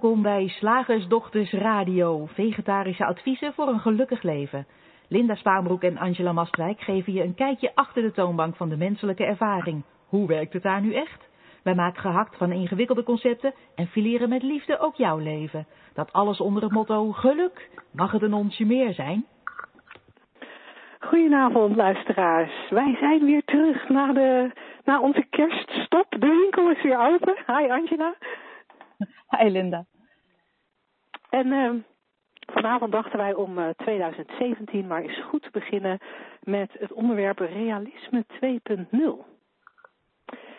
Welkom bij Slagersdochters Radio, vegetarische adviezen voor een gelukkig leven. Linda Spaanbroek en Angela Mastwijk geven je een kijkje achter de toonbank van de menselijke ervaring. Hoe werkt het daar nu echt? Wij maken gehakt van ingewikkelde concepten en fileren met liefde ook jouw leven. Dat alles onder het motto geluk. Mag het een onsje meer zijn? Goedenavond luisteraars. Wij zijn weer terug na, de, na onze kerststop. De winkel is weer open. Hi Angela. Hi Linda. En uh, vanavond dachten wij om uh, 2017 maar eens goed te beginnen met het onderwerp realisme 2.0.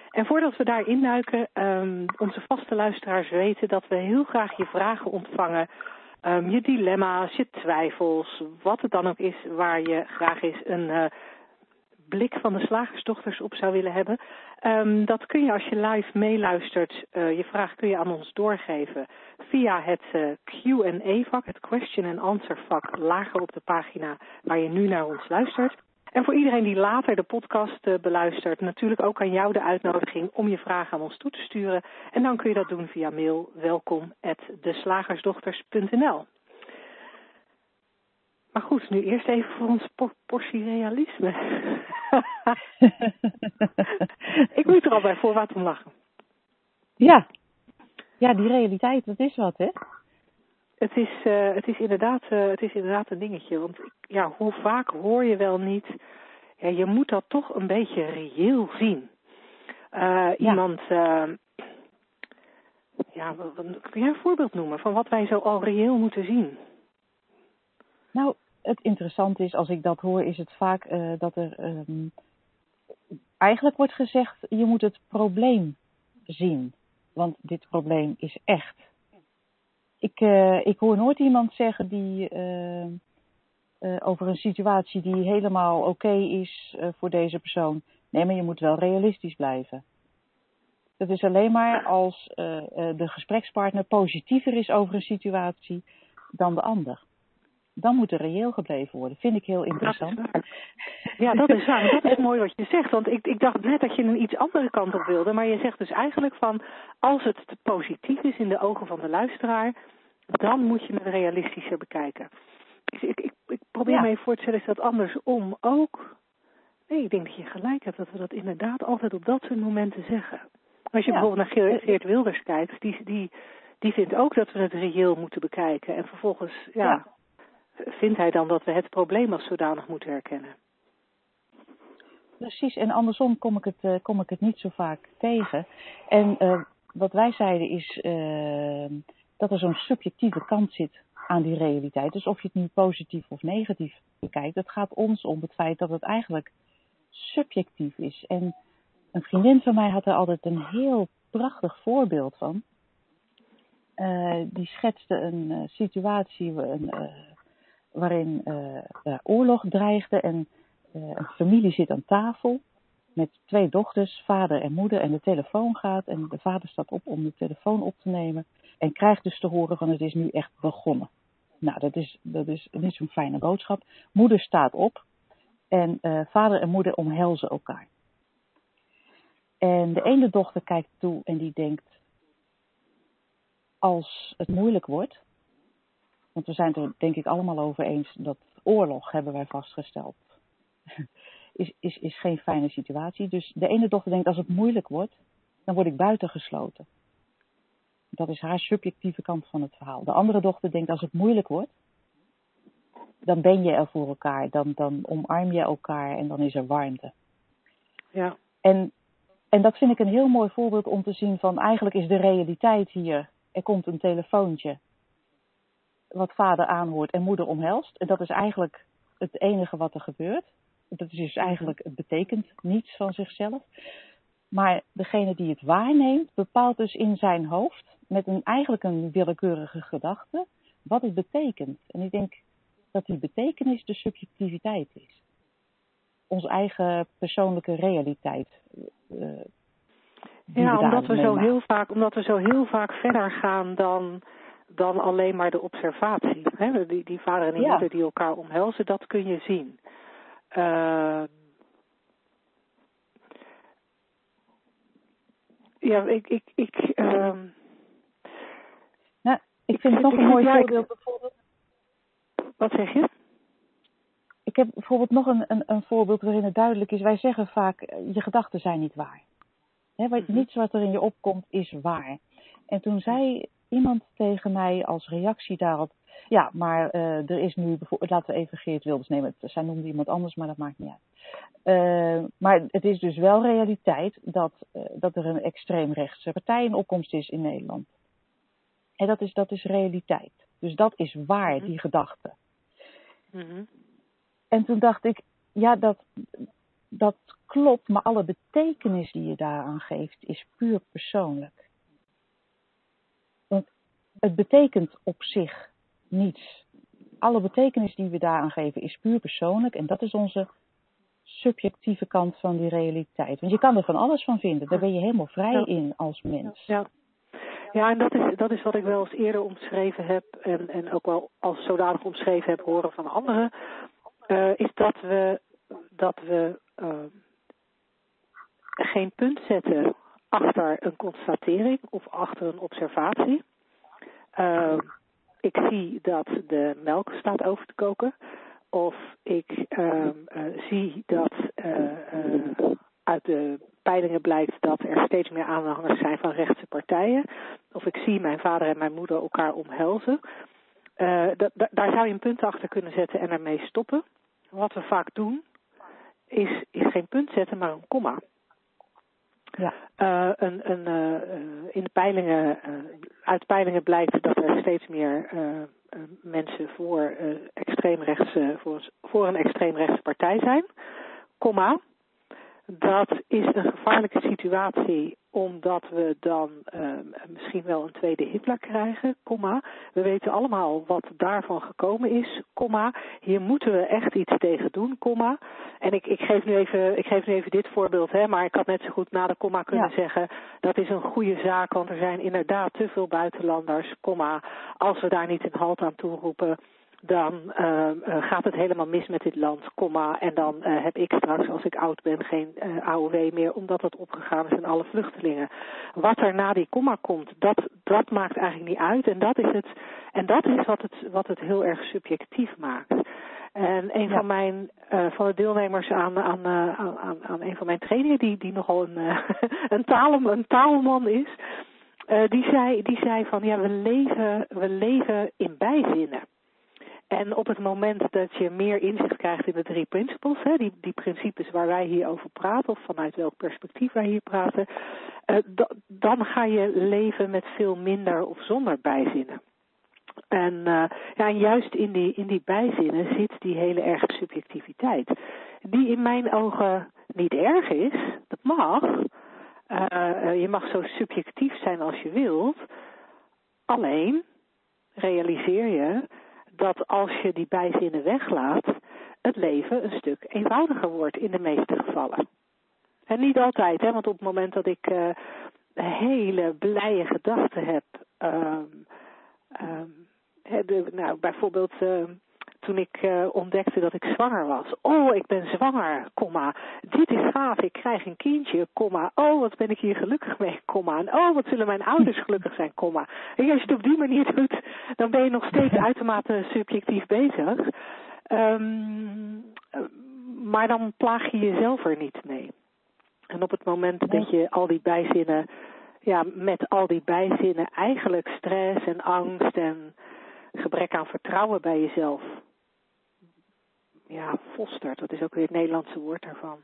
En voordat we daar induiken, um, onze vaste luisteraars weten dat we heel graag je vragen ontvangen. Um, je dilemma's, je twijfels, wat het dan ook is waar je graag eens een uh, blik van de slagersdochters op zou willen hebben. Um, dat kun je als je live meeluistert, uh, je vraag kun je aan ons doorgeven via het uh, Q&A-vak, het question and answer vak, lager op de pagina waar je nu naar ons luistert. En voor iedereen die later de podcast uh, beluistert, natuurlijk ook aan jou de uitnodiging om je vragen aan ons toe te sturen. En dan kun je dat doen via mail welkom deslagersdochters.nl. Maar goed, nu eerst even voor ons portie realisme. Ik moet er al bij voorwaarts om lachen. Ja. Ja, die realiteit, dat is wat, hè? Het is, uh, het is, inderdaad, uh, het is inderdaad een dingetje. Want ja, hoe vaak hoor je wel niet... Ja, je moet dat toch een beetje reëel zien. Uh, ja. Iemand... ja, kun jij een voorbeeld noemen van wat wij zo al reëel moeten zien? Nou, het interessante is, als ik dat hoor, is het vaak uh, dat er um, eigenlijk wordt gezegd, je moet het probleem zien. Want dit probleem is echt. Ik, uh, ik hoor nooit iemand zeggen die uh, over een situatie die helemaal oké is voor deze persoon. Nee, maar je moet wel realistisch blijven. Dat is alleen maar als de gesprekspartner positiever is over een situatie dan de ander dan moet er reëel gebleven worden. Vind ik heel interessant. Dat ja, dat is waar. Dat is mooi wat je zegt. Want ik, ik dacht net dat je een iets andere kant op wilde. Maar je zegt dus eigenlijk van, als het te positief is in de ogen van de luisteraar, dan moet je het realistischer bekijken. Dus ik, ik, ik probeer ja. me even voor te stellen, is dat andersom ook? Nee, ik denk dat je gelijk hebt dat we dat inderdaad altijd op dat soort momenten zeggen. Als je ja. bijvoorbeeld naar Geert Wilders kijkt, die, die, die vindt ook dat we het reëel moeten bekijken. En vervolgens, ja, ja vindt hij dan dat we het probleem als zodanig moeten herkennen. Precies, en andersom kom ik het, uh, kom ik het niet zo vaak tegen. En uh, wat wij zeiden is uh, dat er zo'n subjectieve kant zit aan die realiteit. Dus of je het nu positief of negatief bekijkt, het gaat ons om het feit dat het eigenlijk subjectief is. En een vriendin van mij had er altijd een heel prachtig voorbeeld van. die schetste een situatie, een waarin uh, oorlog dreigde en uh, een familie zit aan tafel met twee dochters, vader en moeder, en de telefoon gaat en de vader staat op om de telefoon op te nemen en krijgt dus te horen van het is nu echt begonnen. Nou, dat is, dat is niet zo'n fijne boodschap. Moeder staat op en uh, vader en moeder omhelzen elkaar. En de ene dochter kijkt toe en die denkt, als het moeilijk wordt, want we zijn het er denk ik allemaal over eens dat oorlog, hebben wij vastgesteld, is, is, is geen fijne situatie. Dus de ene dochter denkt als het moeilijk wordt, dan word ik buitengesloten. Dat is haar subjectieve kant van het verhaal. De andere dochter denkt als het moeilijk wordt, dan ben je er voor elkaar. Dan, dan omarm je elkaar en dan is er warmte. Ja. En, en dat vind ik een heel mooi voorbeeld om te zien van eigenlijk is de realiteit hier. Er komt een telefoontje wat vader aanhoort en moeder omhelst. En dat is eigenlijk het enige wat er gebeurt. Dat is dus eigenlijk, het betekent niets van zichzelf. Maar degene die het waarneemt, bepaalt dus in zijn hoofd, met een, eigenlijk een willekeurige gedachte, wat het betekent. En ik denk dat die betekenis de subjectiviteit is. Onze eigen persoonlijke realiteit. Uh, ja, omdat we, zo heel vaak, omdat we zo heel vaak verder gaan dan dan alleen maar de observatie. Hè? Die, die vader en die ja. moeder die elkaar omhelzen, dat kun je zien. Uh, ja, ik. ik, ik uh... nou, Ik vind het nog een mooi voorbeeld bijvoorbeeld. Wat zeg je? Ik heb bijvoorbeeld nog een, een, een voorbeeld waarin het duidelijk is. Wij zeggen vaak, eh, je gedachten zijn niet waar. He, wat, Mhm. Niets wat er in je opkomt is waar. En toen zei iemand tegen mij als reactie daarop... Ja, maar eh, er is nu bijvoorbeeld... Laten we even Geert Wilders nemen. Zij noemde iemand anders, maar dat maakt niet uit. Eh, maar het is dus wel realiteit dat, eh, dat er een extreemrechtse partij in opkomst is in Nederland. En dat is, dat is realiteit. Dus dat is waar, Mhm. die gedachte. Mhm. En toen dacht ik, ja, dat, dat klopt, maar alle betekenis die je daaraan geeft is puur persoonlijk. Het betekent op zich niets. Alle betekenis die we daaraan geven is puur persoonlijk en dat is onze subjectieve kant van die realiteit. Want je kan er van alles van vinden, daar ben je helemaal vrij Ja. in als mens. Ja. Ja, en dat is, dat is wat ik wel eens eerder omschreven heb en, en ook wel als zodanig omschreven heb horen van anderen, eh, is dat we, dat we eh, geen punt zetten achter een constatering of achter een observatie. Eh, ik zie dat de melk staat over te koken. Of ik ehm, eh, zie dat eh, eh, uit de peilingen blijkt dat er steeds meer aanhangers zijn van rechtse partijen. Of ik zie mijn vader en mijn moeder elkaar omhelzen. Da- da- daar zou je een punt achter kunnen zetten en ermee stoppen. Wat we vaak doen, is, is geen punt zetten, maar een komma. Ja. Eh, een, een, eh, eh, in de peilingen, uit peilingen blijkt dat er steeds meer mensen voor, extreemrechtse, voor, voor een extreemrechtse partij zijn. Komma. Dat is een gevaarlijke situatie omdat we dan eh, misschien wel een tweede Hitler krijgen, komma. We weten allemaal wat daarvan gekomen is, komma. Hier moeten we echt iets tegen doen, komma. En ik, ik, geef nu even, ik geef nu even dit voorbeeld, hè, maar ik had net zo goed na de komma kunnen Ja. zeggen... dat is een goede zaak, want er zijn inderdaad te veel buitenlanders, komma. Als we daar niet een halt aan toeroepen dan uh, gaat het helemaal mis met dit land, komma. En dan uh, heb ik straks, als ik oud ben, geen uh, AOW meer, omdat het opgegaan is in alle vluchtelingen. Wat er na die komma komt, dat, dat maakt eigenlijk niet uit. En dat is, het, en dat is wat, het, wat het heel erg subjectief maakt. En een Ja. van mijn uh, van de deelnemers aan, aan, uh, aan, aan een van mijn trainingen, die, die nogal een, uh, een, taal, een taalman is, die, zei, die zei van ja, we leven, we leven in bijzinnen. En op het moment dat je meer inzicht krijgt in de drie principles, hè, die, die principes waar wij hier over praten, of vanuit welk perspectief wij hier praten, uh, dan ga je leven met veel minder of zonder bijzinnen. En, uh, ja, juist in die, in die bijzinnen zit die hele erge subjectiviteit. Die in mijn ogen niet erg is, dat mag. Uh, je mag zo subjectief zijn als je wilt. Alleen realiseer je dat als je die bijzinnen weglaat, het leven een stuk eenvoudiger wordt in de meeste gevallen. En niet altijd, hè, want op het moment dat ik uh, hele blije gedachten heb, um, um, de, nou, bijvoorbeeld uh, toen ik uh, ontdekte dat ik zwanger was. Oh, ik ben zwanger, komma. Dit is gaaf, ik krijg een kindje, komma. Oh, wat ben ik hier gelukkig mee, komma. En oh, wat zullen mijn ouders gelukkig zijn, komma. En als je het op die manier doet, dan ben je nog steeds uitermate subjectief bezig. Um, maar dan plaag je jezelf er niet mee. En op het moment dat je al die bijzinnen, ja, met al die bijzinnen eigenlijk stress en angst en gebrek aan vertrouwen bij jezelf, ja, fostert, dat is ook weer het Nederlandse woord daarvan,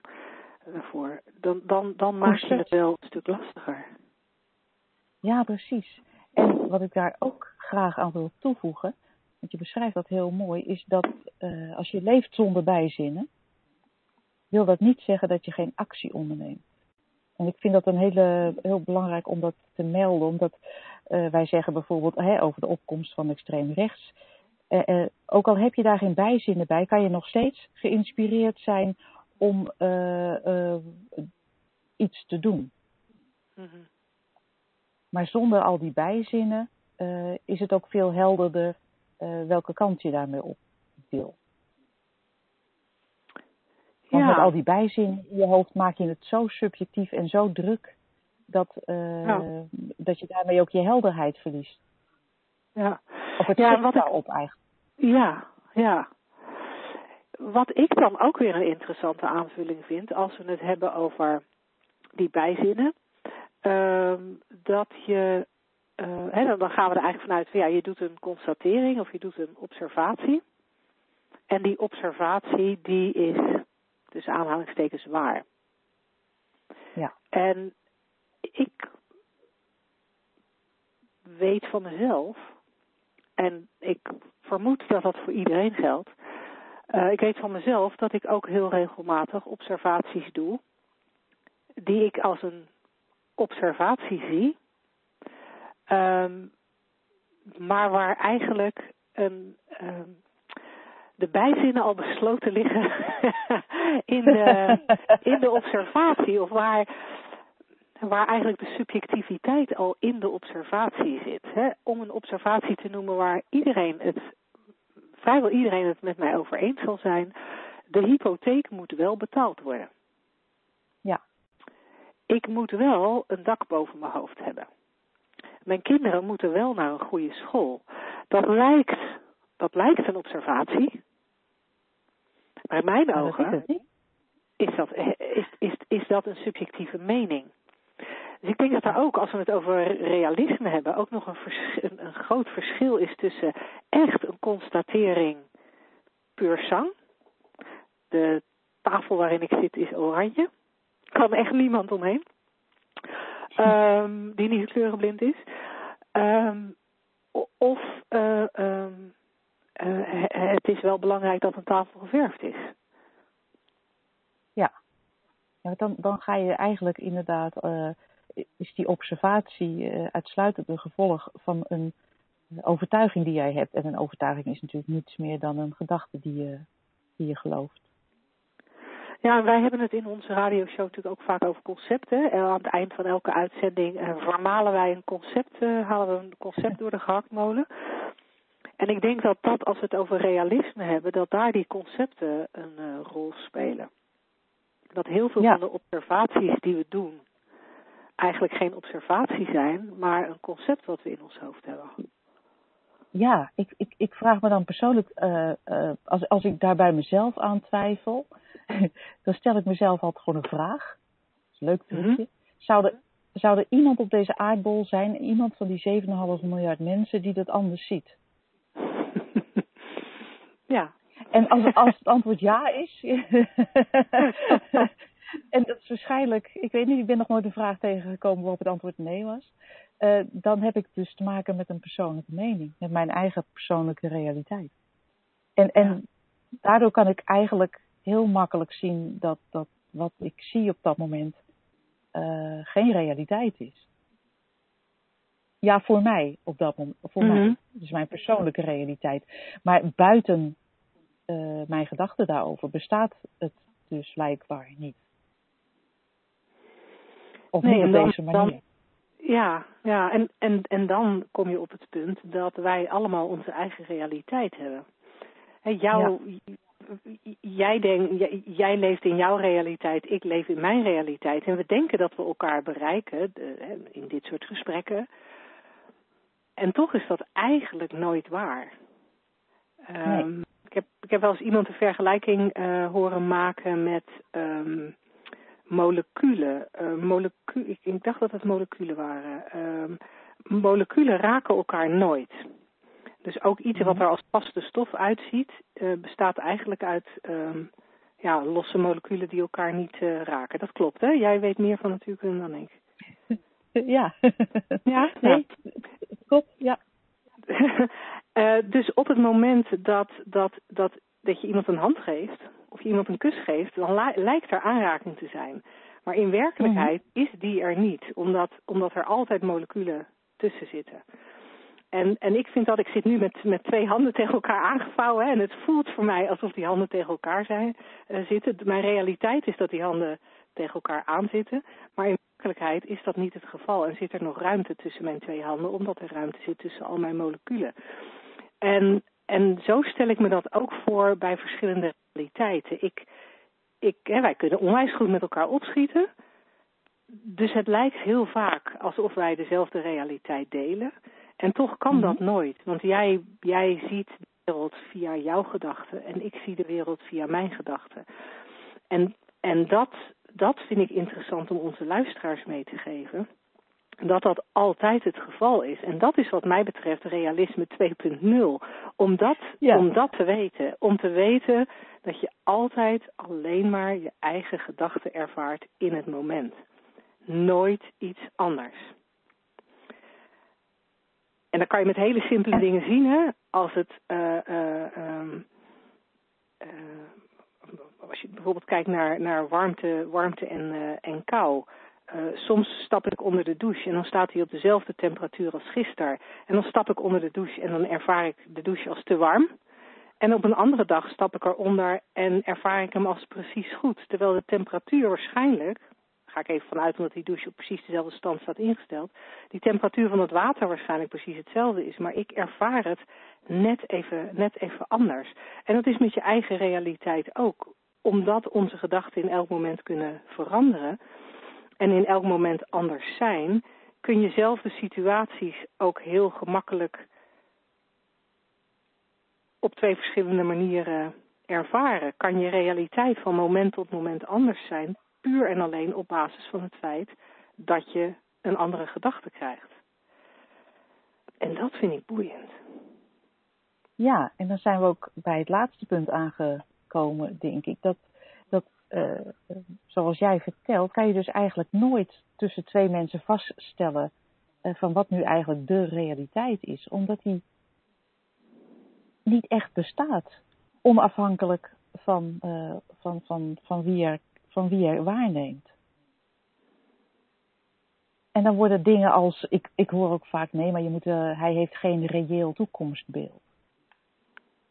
daarvoor, dan, dan, dan maak je het wel een stuk lastiger. Ja, precies. En wat ik daar ook graag aan wil toevoegen, want je beschrijft dat heel mooi, is dat uh, als je leeft zonder bijzinnen, wil dat niet zeggen dat je geen actie onderneemt. En ik vind dat een hele, heel belangrijk om dat te melden, omdat uh, wij zeggen bijvoorbeeld hè, over de opkomst van extreem rechts. Uh, uh, ook al heb je daar geen bijzinnen bij, kan je nog steeds geïnspireerd zijn om iets te doen. Mm-hmm. Maar zonder al die bijzinnen is het ook veel helderder welke kant je daarmee op wil. Want ja. met al die bijzinnen in je hoofd maak je het zo subjectief en zo druk dat, ja. dat je daarmee ook je helderheid verliest. ja. Of het Ja, wat daarop eigenlijk. Ja, ja. Wat ik dan ook weer een interessante aanvulling vind, als we het hebben over die bijzinnen, ehm, dat je, eh, hè, dan- dan gaan we er eigenlijk vanuit van ja, je doet een constatering of je doet een observatie. En die observatie die is, tussen aanhalingstekens, waar. Ja. En ik weet van mezelf, en ik vermoed dat dat voor iedereen geldt. eh, ik weet van mezelf dat ik ook heel regelmatig observaties doe, die ik als een observatie zie, ehm, maar waar eigenlijk een, ehm, de bijzinnen al besloten liggen in, de, in de observatie, of waar, waar eigenlijk de subjectiviteit al in de observatie zit. Hè? Om een observatie te noemen waar iedereen het, vrijwel iedereen het met mij over eens zal zijn, de hypotheek moet wel betaald worden. Ja. Ik moet wel een dak boven mijn hoofd hebben. Mijn kinderen moeten wel naar een goede school. Dat lijkt, dat lijkt een observatie. Maar in mijn ogen is dat, is, is, is dat een subjectieve mening. Dus ik denk dat er ook, als we het over realisme hebben, ook nog een, een, een groot verschil is tussen echt een constatering puur sang. De tafel waarin ik zit is oranje. Kan echt niemand omheen. Ehm, die niet kleurenblind is. Ehm, of eh, ehm, eh, het is wel belangrijk dat een tafel geverfd is. Ja, want dan, dan ga je eigenlijk inderdaad, eh, is die observatie eh, uitsluitend een gevolg van een overtuiging die jij hebt. En een overtuiging is natuurlijk niets meer dan een gedachte die je, die je gelooft. Ja, wij hebben het in onze radioshow natuurlijk ook vaak over concepten. En aan het eind van elke uitzending eh, vermalen wij een concept, eh, halen we een concept door de gehaktmolen. En ik denk dat dat, als we het over realisme hebben, dat daar die concepten een eh, rol spelen. Dat heel veel Ja. van de observaties die we doen eigenlijk geen observatie zijn, maar een concept wat we in ons hoofd hebben. Ja, ik, ik, ik vraag me dan persoonlijk, eh, eh, als, als ik daar bij mezelf aan twijfel, dan stel ik mezelf altijd gewoon een vraag. Dat is een leuk trucje. Zou, er, zou er iemand op deze aardbol zijn, iemand van die 7,5 miljard mensen, die dat anders ziet? ja. En als, als het antwoord ja is, en dat is waarschijnlijk, ik weet niet, ik ben nog nooit een vraag tegengekomen waarop het antwoord nee was, eh, dan heb ik dus te maken met een persoonlijke mening, met mijn eigen persoonlijke realiteit. En, en daardoor kan ik eigenlijk heel makkelijk zien dat, dat wat ik zie op dat moment eh, geen realiteit is. Ja, voor mij op dat moment, voor Mhm. mij. Dus mijn persoonlijke realiteit. Maar buiten eh, mijn gedachten daarover bestaat het dus blijkbaar niet. Of Nee, niet op dan- deze manier. dan- Ja, ja en, en, en dan kom je op het punt dat wij allemaal onze eigen realiteit hebben. Hè, jouw, jij, denk, jij, jij leeft in jouw realiteit, ik leef in mijn realiteit. En we denken dat we elkaar bereiken de- in dit soort gesprekken. En toch is dat eigenlijk nooit waar. Ehm, ik, heb, ik heb wel eens iemand een vergelijking eh, horen maken met ehm, moleculen. Molecu ik, ik dacht dat het moleculen waren. Ehm, moleculen raken elkaar nooit. Dus ook iets wat er als vaste stof uitziet, eh, bestaat eigenlijk uit ehm, ja, losse moleculen die elkaar niet eh, raken. Dat klopt, hè? Jij weet meer van natuurkunde dan ik. Ja. Ja? Nee, klopt, ja. Eh, dus op het moment dat, dat, dat, dat je iemand een hand geeft, of je iemand een kus geeft, dan li- lijkt er aanraking te zijn. Maar in werkelijkheid is die er niet, omdat, omdat er altijd moleculen tussen zitten. En, en ik vind dat, ik zit nu met, met twee handen tegen elkaar aangevouwen hè, en het voelt voor mij alsof die handen tegen elkaar zijn, eh, zitten. Mijn realiteit is dat die handen tegen elkaar aanzitten, maar in werkelijkheid is dat niet het geval en zit er nog ruimte tussen mijn twee handen, omdat er ruimte zit tussen al mijn moleculen. En, en zo stel ik me dat ook voor bij verschillende realiteiten. Ik, ik, hè, wij kunnen onwijs goed met elkaar opschieten. Dus het lijkt heel vaak alsof wij dezelfde realiteit delen. En toch kan Mhm. dat nooit. Want jij, jij ziet de wereld via jouw gedachten en ik zie de wereld via mijn gedachten. En, en dat, dat vind ik interessant om onze luisteraars mee te geven. Dat dat altijd het geval is. En dat is wat mij betreft realisme 2.0. Om dat, Ja. om dat te weten. Om te weten dat je altijd alleen maar je eigen gedachten ervaart in het moment. Nooit iets anders. En dan kan je met hele simpele dingen zien, hè? Als het, eh, eh, ehm, eh, als je bijvoorbeeld kijkt naar, naar warmte, warmte en, en kou. Eh, soms stap ik onder de douche en dan staat hij op dezelfde temperatuur als gisteren. En dan stap ik onder de douche en dan ervaar ik de douche als te warm. En op een andere dag stap ik eronder en ervaar ik hem als precies goed. Terwijl de temperatuur waarschijnlijk, ga ik even vanuit omdat die douche op precies dezelfde stand staat ingesteld, die temperatuur van het water waarschijnlijk precies hetzelfde is. Maar ik ervaar het net even, net even anders. En dat is met je eigen realiteit ook. Omdat onze gedachten in elk moment kunnen veranderen en in elk moment anders zijn, kun je zelf de situaties ook heel gemakkelijk op twee verschillende manieren ervaren. Kan je realiteit van moment tot moment anders zijn, puur en alleen op basis van het feit dat je een andere gedachte krijgt. En dat vind ik boeiend. Ja, en dan zijn we ook bij het laatste punt aangekomen, denk ik. Dat, dat eh, zoals jij vertelt, kan je dus eigenlijk nooit tussen twee mensen vaststellen eh, van wat nu eigenlijk de realiteit is. Omdat die niet echt bestaat. Onafhankelijk van, eh, van, van, van, wie er, van wie er waarneemt. En dan worden dingen als, ik, ik hoor ook vaak, nee, maar je moet, hij heeft geen reëel toekomstbeeld.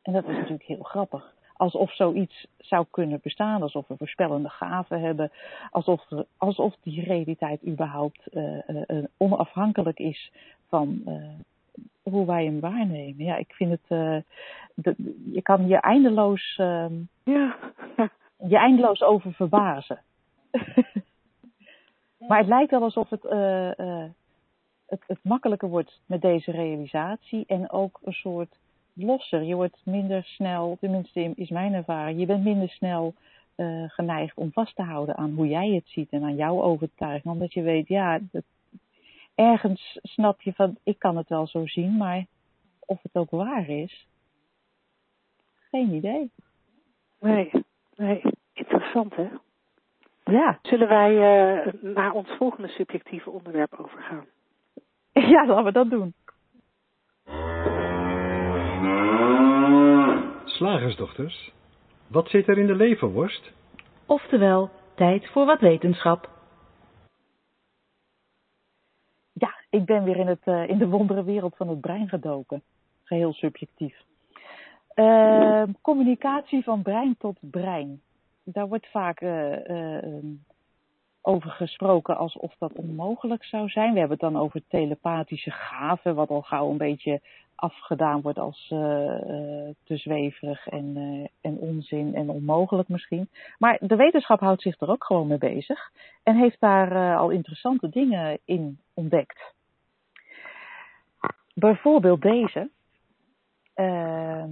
En dat is natuurlijk heel grappig. Alsof zoiets zou kunnen bestaan, alsof we voorspellende gaven hebben, alsof, alsof die realiteit überhaupt uh, uh, onafhankelijk is van uh, hoe wij hem waarnemen. Ja, ik vind het, de, je kan je eindeloos, ja. je eindeloos over verbazen. maar het lijkt wel alsof het, het, het makkelijker wordt met deze realisatie en ook een soort losser. Je wordt minder snel, tenminste is mijn ervaring, je bent minder snel uh, geneigd om vast te houden aan hoe jij het ziet en aan jouw overtuiging. Omdat je weet, ja, dat, ergens snap je van, ik kan het wel zo zien, maar of het ook waar is, geen idee. Nee, nee, interessant hè? Ja. Zullen wij uh, naar ons volgende subjectieve onderwerp overgaan? Ja, laten we dat doen. Slagersdochters, wat zit er in de leverworst? Oftewel, tijd voor wat wetenschap. Ja, ik ben weer in, het, uh, in de wondere wereld van het brein gedoken. Geheel subjectief. Uh, communicatie van brein tot brein. Daar wordt vaak uh, over gesproken alsof dat onmogelijk zou zijn. We hebben het dan over telepathische gaven, wat al gauw een beetje afgedaan wordt als uh, uh, te zweverig en, uh, en onzin en onmogelijk misschien. Maar de wetenschap houdt zich er ook gewoon mee bezig en heeft daar al interessante dingen in ontdekt. Bijvoorbeeld deze. Ehm,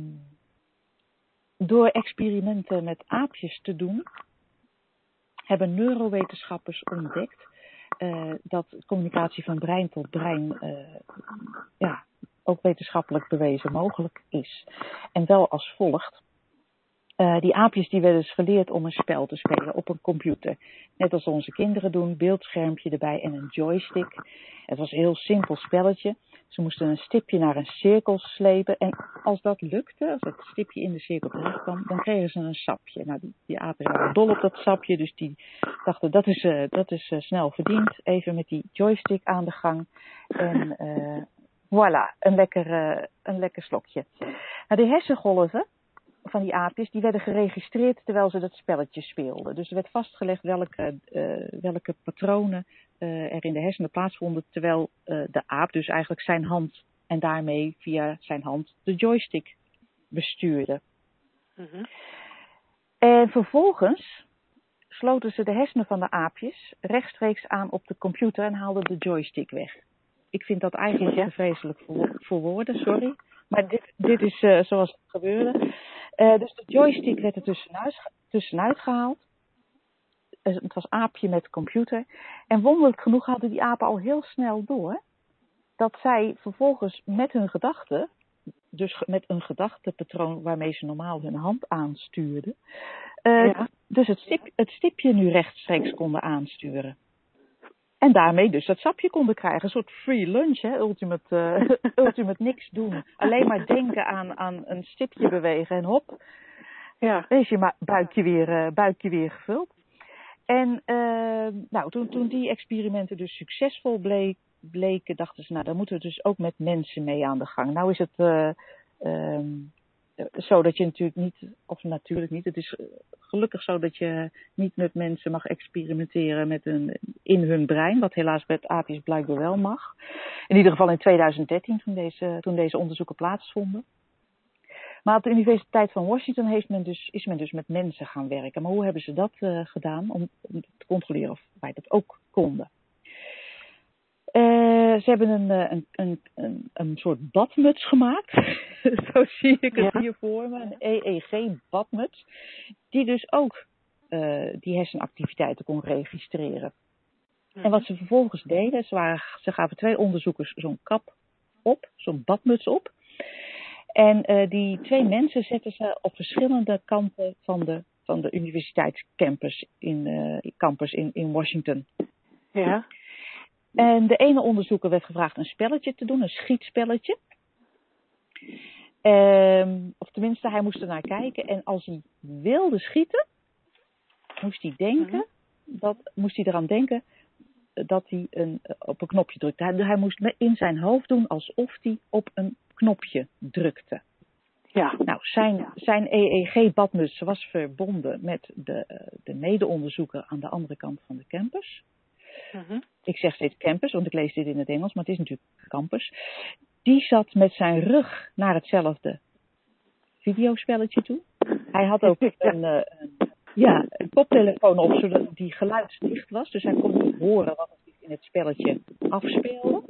door experimenten met aapjes te doen, hebben neurowetenschappers ontdekt dat communicatie van brein tot brein ja, ook wetenschappelijk bewezen mogelijk is. En wel als volgt. Uh, die aapjes die werden dus geleerd om een spel te spelen op een computer. Net als onze kinderen doen, beeldschermpje erbij en een joystick. Het was een heel simpel spelletje. Ze moesten een stipje naar een cirkel slepen. En als dat lukte, als dat stipje in de cirkel terecht kwam, dan kregen ze een sapje. Nou, die, die apen waren dol op dat sapje, dus die dachten dat is, uh, dat is uh, snel verdiend. Even met die joystick aan de gang. En Voilà, een lekker, uh, een lekker slokje. Nou, de hersengolven van die aapjes, die werden geregistreerd terwijl ze dat spelletje speelden. Dus er werd vastgelegd welke, uh, welke patronen uh, er in de hersenen plaatsvonden, terwijl de aap dus eigenlijk zijn hand en daarmee via zijn hand de joystick bestuurde. -hmm. En vervolgens sloten ze de hersenen van de aapjes rechtstreeks aan op de computer en haalden de joystick weg. ik vind dat eigenlijk te vreselijk voor, voor woorden, sorry. Maar dit, dit is uh, zoals het gebeurde. Uh, dus de joystick werd er tussenuit, tussenuit gehaald. Uh, het was aapje met computer. En wonderlijk genoeg hadden die apen al heel snel door dat zij vervolgens met hun gedachten, dus met een gedachtepatroon waarmee ze normaal hun hand aanstuurden, ja. dus het, stip, het stipje nu rechtstreeks konden aansturen. En daarmee dus dat sapje konden krijgen. Een soort free lunch, hè? Ultimate, uh, ultimate niks doen. Alleen maar denken aan, aan een stipje bewegen en hop. Ja. Wees je buikje weer, uh, buikje weer gevuld. En uh, nou, toen, toen die experimenten dus succesvol bleek, bleken, dachten ze, nou, dan moeten we dus ook met mensen mee aan de gang. Nou is het um, zo dat je natuurlijk niet, of natuurlijk niet, het is gelukkig zo dat je niet met mensen mag experimenteren met een, in hun brein, wat helaas bij het apisch blijkbaar wel mag. In ieder geval in 2013, toen deze, toen deze onderzoeken plaatsvonden. Maar op de Universiteit van Washington heeft men dus, is men dus met mensen gaan werken. Maar hoe hebben ze dat uh, gedaan om, te controleren of wij dat ook konden? Uh, ze hebben een, een, een, een, een soort badmuts gemaakt. Zo zie ik het ja. hier voor me. Een EEG-badmuts. Die dus ook uh, die hersenactiviteiten kon registreren. Mm. En wat ze vervolgens deden, ze, waren, ze gaven twee onderzoekers zo'n kap op, zo'n badmuts op. En uh, die twee mensen zetten ze op verschillende kanten van de, van de universiteitscampus in, campus in, in Washington. Ja. En de ene onderzoeker werd gevraagd een spelletje te doen, een schietspelletje. Um, of tenminste, hij moest er naar kijken. En als hij wilde schieten, moest hij denken, dat, moest hij eraan denken dat hij een, op een knopje drukte. Hij, hij moest in zijn hoofd doen alsof hij op een knopje drukte. Ja. Nou, zijn, zijn EEG-badmuts was verbonden met de, de mede-onderzoeker aan de andere kant van de campus. Mm-hmm. Ik zeg steeds campus, want ik lees dit in het Engels, maar het is natuurlijk campus. Die zat met zijn rug naar hetzelfde videospelletje toe. Hij had ook een, uh, een, ja, een koptelefoon op, zodat die geluidsdicht was. Dus hij kon niet horen wat er in het spelletje afspeelde.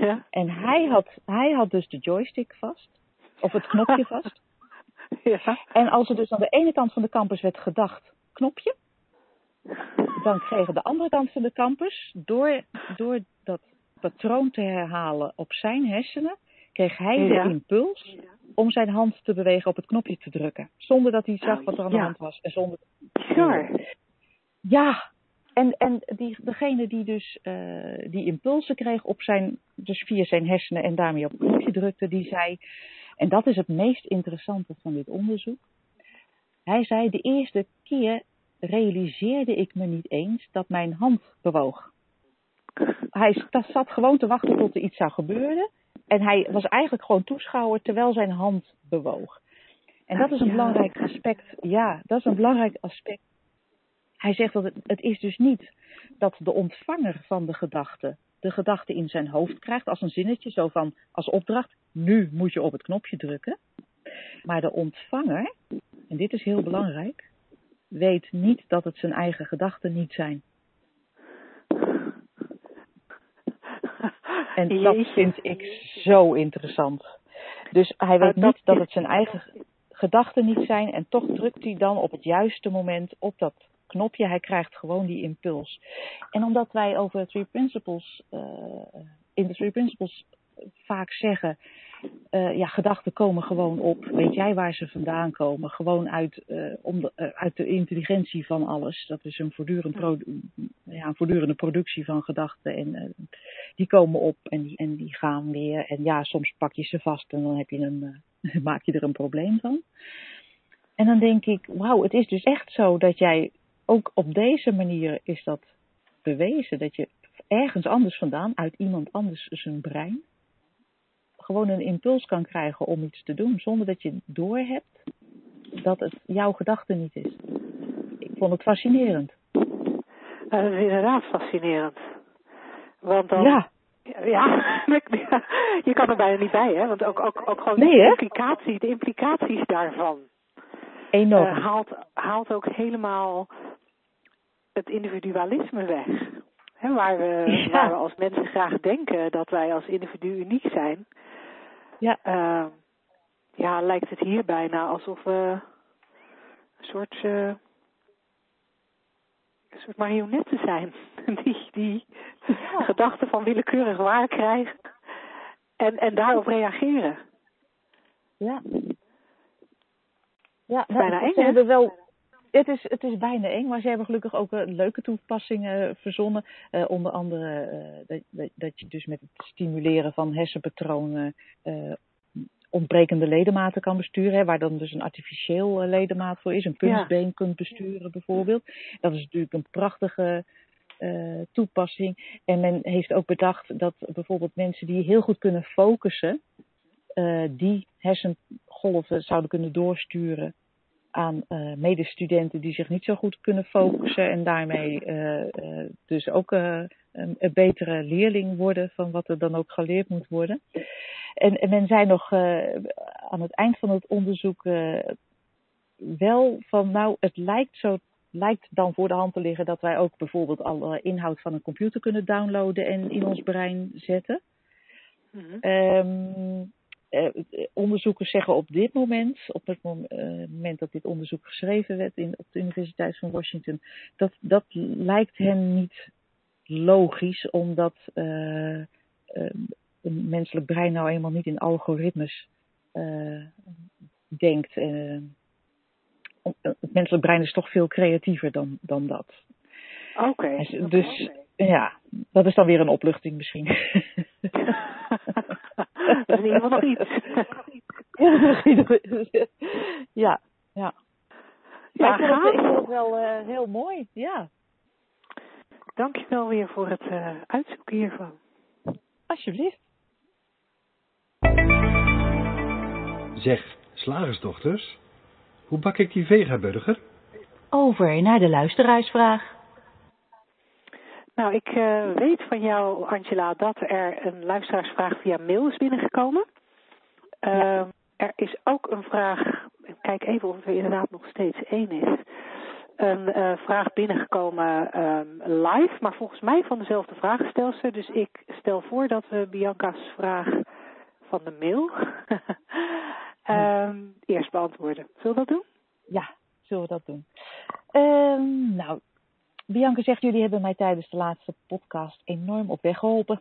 Ja. En hij had, hij had dus de joystick vast, of het knopje vast. Ja. En als er dus aan de ene kant van de campus werd gedacht, knopje, dan kregen de andere kant van de campus, door, door dat patroon te herhalen op zijn hersenen, kreeg hij Ja. de impuls om zijn hand te bewegen op het knopje te drukken. Zonder dat hij zag wat er aan de Ja. hand was. En zonder... Bizar. Ja, en, en die, degene die dus eh, die impulsen kreeg op zijn, dus via zijn hersenen en daarmee op het knopje drukte, die zei, en dat is het meest interessante van dit onderzoek. Hij zei, de eerste keer realiseerde ik me niet eens dat mijn hand bewoog. Hij zat gewoon te wachten tot er iets zou gebeuren. En hij was eigenlijk gewoon toeschouwer terwijl zijn hand bewoog. En dat is een belangrijk aspect. Ja, dat is een belangrijk aspect. Hij zegt dat het, het is dus niet dat de ontvanger van de gedachte de gedachte in zijn hoofd krijgt als een zinnetje, zo van als opdracht, nu moet je op het knopje drukken. Maar de ontvanger, en dit is heel belangrijk, weet niet dat het zijn eigen gedachten niet zijn. En dat vind ik zo interessant. Dus hij weet niet dat het zijn eigen gedachten niet zijn en toch drukt hij dan op het juiste moment op dat knopje. Hij krijgt gewoon die impuls. En omdat wij over Three Principles, eh, in de Three Principles vaak zeggen, eh, ja, gedachten komen gewoon op. Weet jij waar ze vandaan komen? Gewoon uit, eh, om de, eh, uit de intelligentie van alles. Dat is een, voortdurend ja, een voortdurende productie van gedachten. En die komen op en die, en die gaan weer. En ja, soms pak je ze vast en dan heb je een, maak je er een probleem van. En dan denk ik, wauw, het is dus echt zo dat jij ook op deze manier is dat bewezen. Dat je ergens anders vandaan, uit iemand anders zijn brein, gewoon een impuls kan krijgen om iets te doen. Zonder dat je doorhebt dat het jouw gedachte niet is. Ik vond het fascinerend. Dat is inderdaad fascinerend. Want dan, Ja, Ja, je kan er bijna niet bij, hè? Want ook, ook, ook gewoon Nee, de, hè? implicatie, de implicaties daarvan enorm. eh, haalt, haalt ook helemaal het individualisme weg. Hè, waar, we, Ja. waar we als mensen graag denken dat wij als individu uniek zijn. Ja. Eh, ja, lijkt het hier bijna alsof we een soort, eh, een soort marionetten zijn. Die, die gedachten van willekeurig waar krijgen. En, en daarop reageren. Ja. Ja, bijna eng, hè? hebben wel. Het is, het is bijna eng, maar ze hebben gelukkig ook eh, leuke toepassingen verzonnen. Eh, onder andere eh, dat, dat, je dus met het stimuleren van hersenpatronen ontbrekende ledematen kan besturen. Hè, waar dan dus een artificieel ledemaat voor is. Een kunstbeen kunt besturen bijvoorbeeld. Dat is natuurlijk een prachtige toepassing. En men heeft ook bedacht dat bijvoorbeeld mensen die heel goed kunnen focussen, die hersengolven zouden kunnen doorsturen aan eh, medestudenten die zich niet zo goed kunnen focussen en daarmee eh, eh, dus ook een, een betere leerling worden van wat er dan ook geleerd moet worden. En, en men zei nog aan het eind van het onderzoek wel van nou, het lijkt zo lijkt dan voor de hand te liggen dat wij ook bijvoorbeeld alle inhoud van een computer kunnen downloaden en in ons brein zetten. Ehm, eh, onderzoekers zeggen op dit moment, op het eh, moment dat dit onderzoek geschreven werd in, op de Universiteit van Washington, dat, dat lijkt hen niet logisch, omdat eh, een menselijk brein nou eenmaal niet in algoritmes denkt. Het menselijk brein is toch veel creatiever dan, dan dat. Oké. Dus- dus ja, dat is dan weer een opluchting misschien. dat is in ieder geval nog iets. Ja, ja, ja. Ik vond het, ik wel eh, heel mooi, ja. Dankjewel weer voor het eh, uitzoeken hiervan. Alsjeblieft. Zeg, slagersdochters, hoe bak ik die vegaburger? Over naar de luisteraarsvraag. Nou, ik eh, weet van jou, Angela, dat er een luisteraarsvraag via mail is binnengekomen. Eh, Er is ook een vraag, ik kijk even of het er inderdaad nog steeds één is. Een eh, vraag binnengekomen ehm, live, maar volgens mij van dezelfde vraagstelster. Dus ik stel voor dat we Bianca's vraag van de mail ehm, eerst beantwoorden. Zullen we dat doen? Ja, zullen we dat doen. Ehm, nou, Bianca zegt, jullie hebben mij tijdens de laatste podcast enorm op weg geholpen.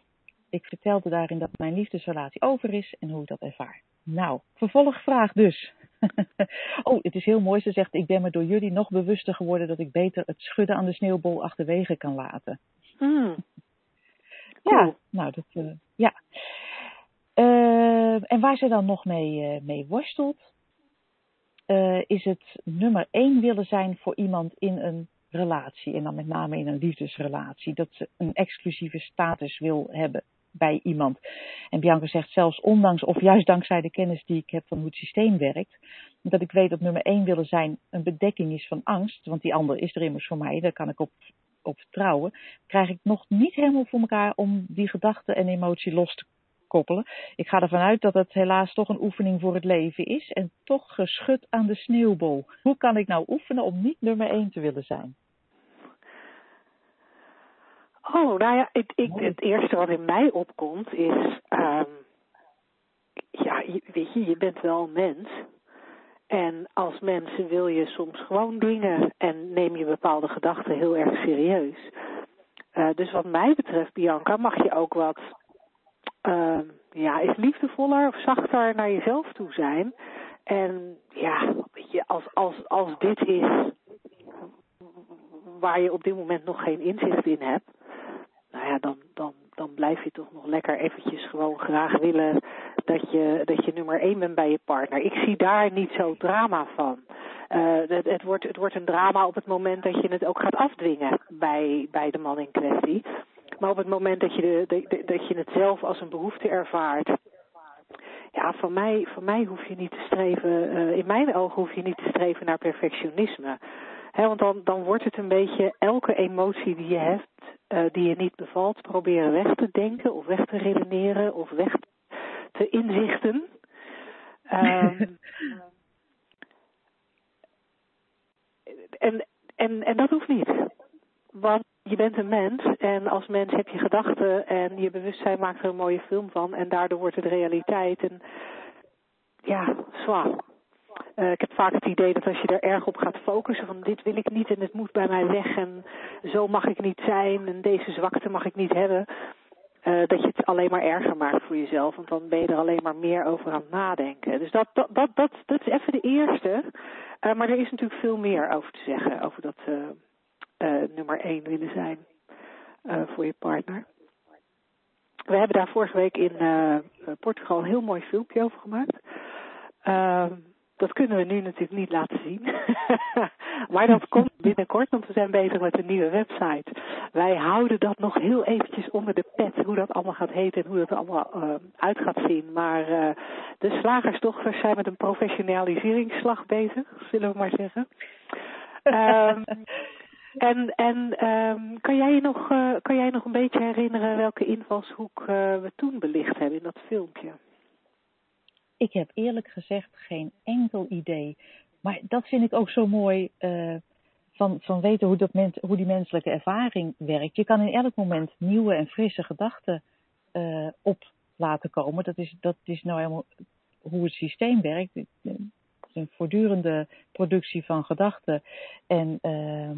Ik vertelde daarin dat mijn liefdesrelatie over is en hoe ik dat ervaar. Nou, vervolgvraag dus. oh, het is heel mooi. Ze zegt, ik ben me door jullie nog bewuster geworden dat ik beter het schudden aan de sneeuwbol achterwege kan laten. Hmm. Ja, nou, dat, eh, ja. Eh, en waar ze dan nog mee, eh, mee worstelt, is het nummer één willen zijn voor iemand in een relatie. En dan met name in een liefdesrelatie. Dat ze een exclusieve status wil hebben bij iemand. En Bianca zegt zelfs ondanks of juist dankzij de kennis die ik heb van hoe het systeem werkt, dat ik weet dat nummer één willen zijn een bedekking is van angst, want die ander is er immers voor mij, daar kan ik op, op vertrouwen, krijg ik nog niet helemaal voor elkaar om die gedachte en emotie los te koppelen. Ik ga ervan uit dat het helaas toch een oefening voor het leven is en toch geschud aan de sneeuwbol. Hoe kan ik nou oefenen om niet nummer één te willen zijn? Oh, nou ja, ik, ik, het eerste wat in mij opkomt is, ehm, ja, je- weet je, je bent wel een mens. En als mensen wil je soms gewoon dingen en neem je bepaalde gedachten heel erg serieus. Eh, dus wat mij betreft, Bianca, mag je ook wat, ehm, ja, is liefdevoller of zachter naar jezelf toe zijn. En ja, weet je, als, als, als dit is waar je op dit moment nog geen inzicht in hebt, nou ja, dan, dan, dan blijf je toch nog lekker eventjes gewoon graag willen dat je, dat je nummer één bent bij je partner. Ik zie daar niet zo drama van. Eh, het, het, wordt, het wordt een drama op het moment dat je het ook gaat afdwingen bij, bij de man in kwestie. Maar op het moment dat je, de, de- dat je het zelf als een behoefte ervaart. Ja, van mij, van mij hoef je niet te streven, eh, in mijn ogen hoef je niet te streven naar perfectionisme. Want dan, dan wordt het een beetje elke emotie die je hebt, eh, die je niet bevalt, proberen weg te denken of weg te redeneren of weg te inzichten. Ehm, en, en, en dat hoeft niet. want je bent een mens en als mens heb je gedachten en je bewustzijn maakt er een mooie film van en daardoor wordt het realiteit. En ja, zwaar. Uh, ik heb vaak het idee dat als je er erg op gaat focussen van dit wil ik niet en het moet bij mij weg en zo mag ik niet zijn en deze zwakte mag ik niet hebben, uh, dat je het alleen maar erger maakt voor jezelf. Want dan ben je er alleen maar meer over aan het nadenken. Dus dat, dat, dat, dat, dat is even de eerste. Uh, maar er is natuurlijk veel meer over te zeggen, over dat nummer één willen zijn voor je partner. We hebben daar vorige week in Portugal een heel mooi filmpje over gemaakt. Ehm, dat kunnen we nu natuurlijk niet laten zien. maar dat komt binnenkort, want we zijn bezig met een nieuwe website. Wij houden dat nog heel eventjes onder de pet, hoe dat allemaal gaat heten en hoe dat allemaal uit gaat zien. Maar uh, de slagersdochters zijn met een professionaliseringsslag bezig, zullen we maar zeggen. um, en en um, kan, jij nog, uh, kan jij nog een beetje herinneren welke invalshoek we toen belicht hebben in dat filmpje? Ik heb eerlijk gezegd geen enkel idee. Maar dat vind ik ook zo mooi uh, van, van weten hoe, dat hoe die menselijke ervaring werkt. Je kan in elk moment nieuwe en frisse gedachten op laten komen. Dat is, dat is nou helemaal hoe het systeem werkt. Het is een voortdurende productie van gedachten. En uh,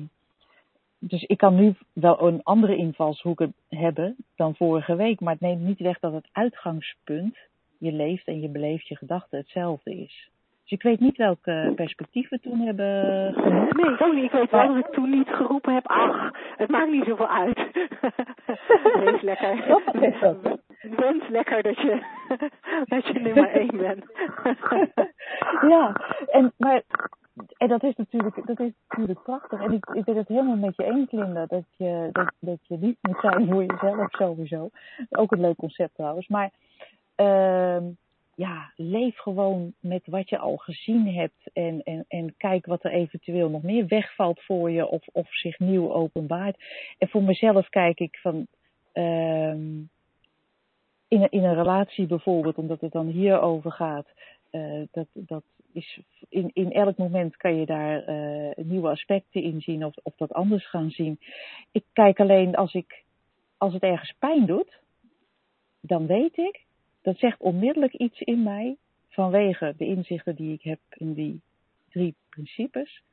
dus ik kan nu wel een andere invalshoek hebben dan vorige week. Maar het neemt niet weg dat het uitgangspunt je leeft en je beleeft je gedachten hetzelfde is. Dus ik weet niet welke perspectieven we toen hebben genoemd. Nee, ik ook niet. Ik weet wel dat ik toen niet geroepen heb, ach, het maakt niet zoveel uit. Wees lekker. Wens lekker dat je, dat je nummer één bent. ja, en, maar, en dat is natuurlijk, dat is natuurlijk prachtig. En ik, ik ben het helemaal met je eens, Linda, dat je, dat, dat je lief moet zijn voor jezelf sowieso. Ook een leuk concept trouwens. Maar uh, ja, leef gewoon met wat je al gezien hebt en, en, en kijk wat er eventueel nog meer wegvalt voor je of, of zich nieuw openbaart. En voor mezelf kijk ik van uh, in, in een relatie bijvoorbeeld, omdat het dan hierover gaat, uh, dat, dat is in, in elk moment kan je daar uh, nieuwe aspecten in zien of, of dat anders gaan zien. Ik kijk alleen als ik als het ergens pijn doet, dan weet ik dat zegt onmiddellijk iets in mij vanwege de inzichten die ik heb in die drie principes.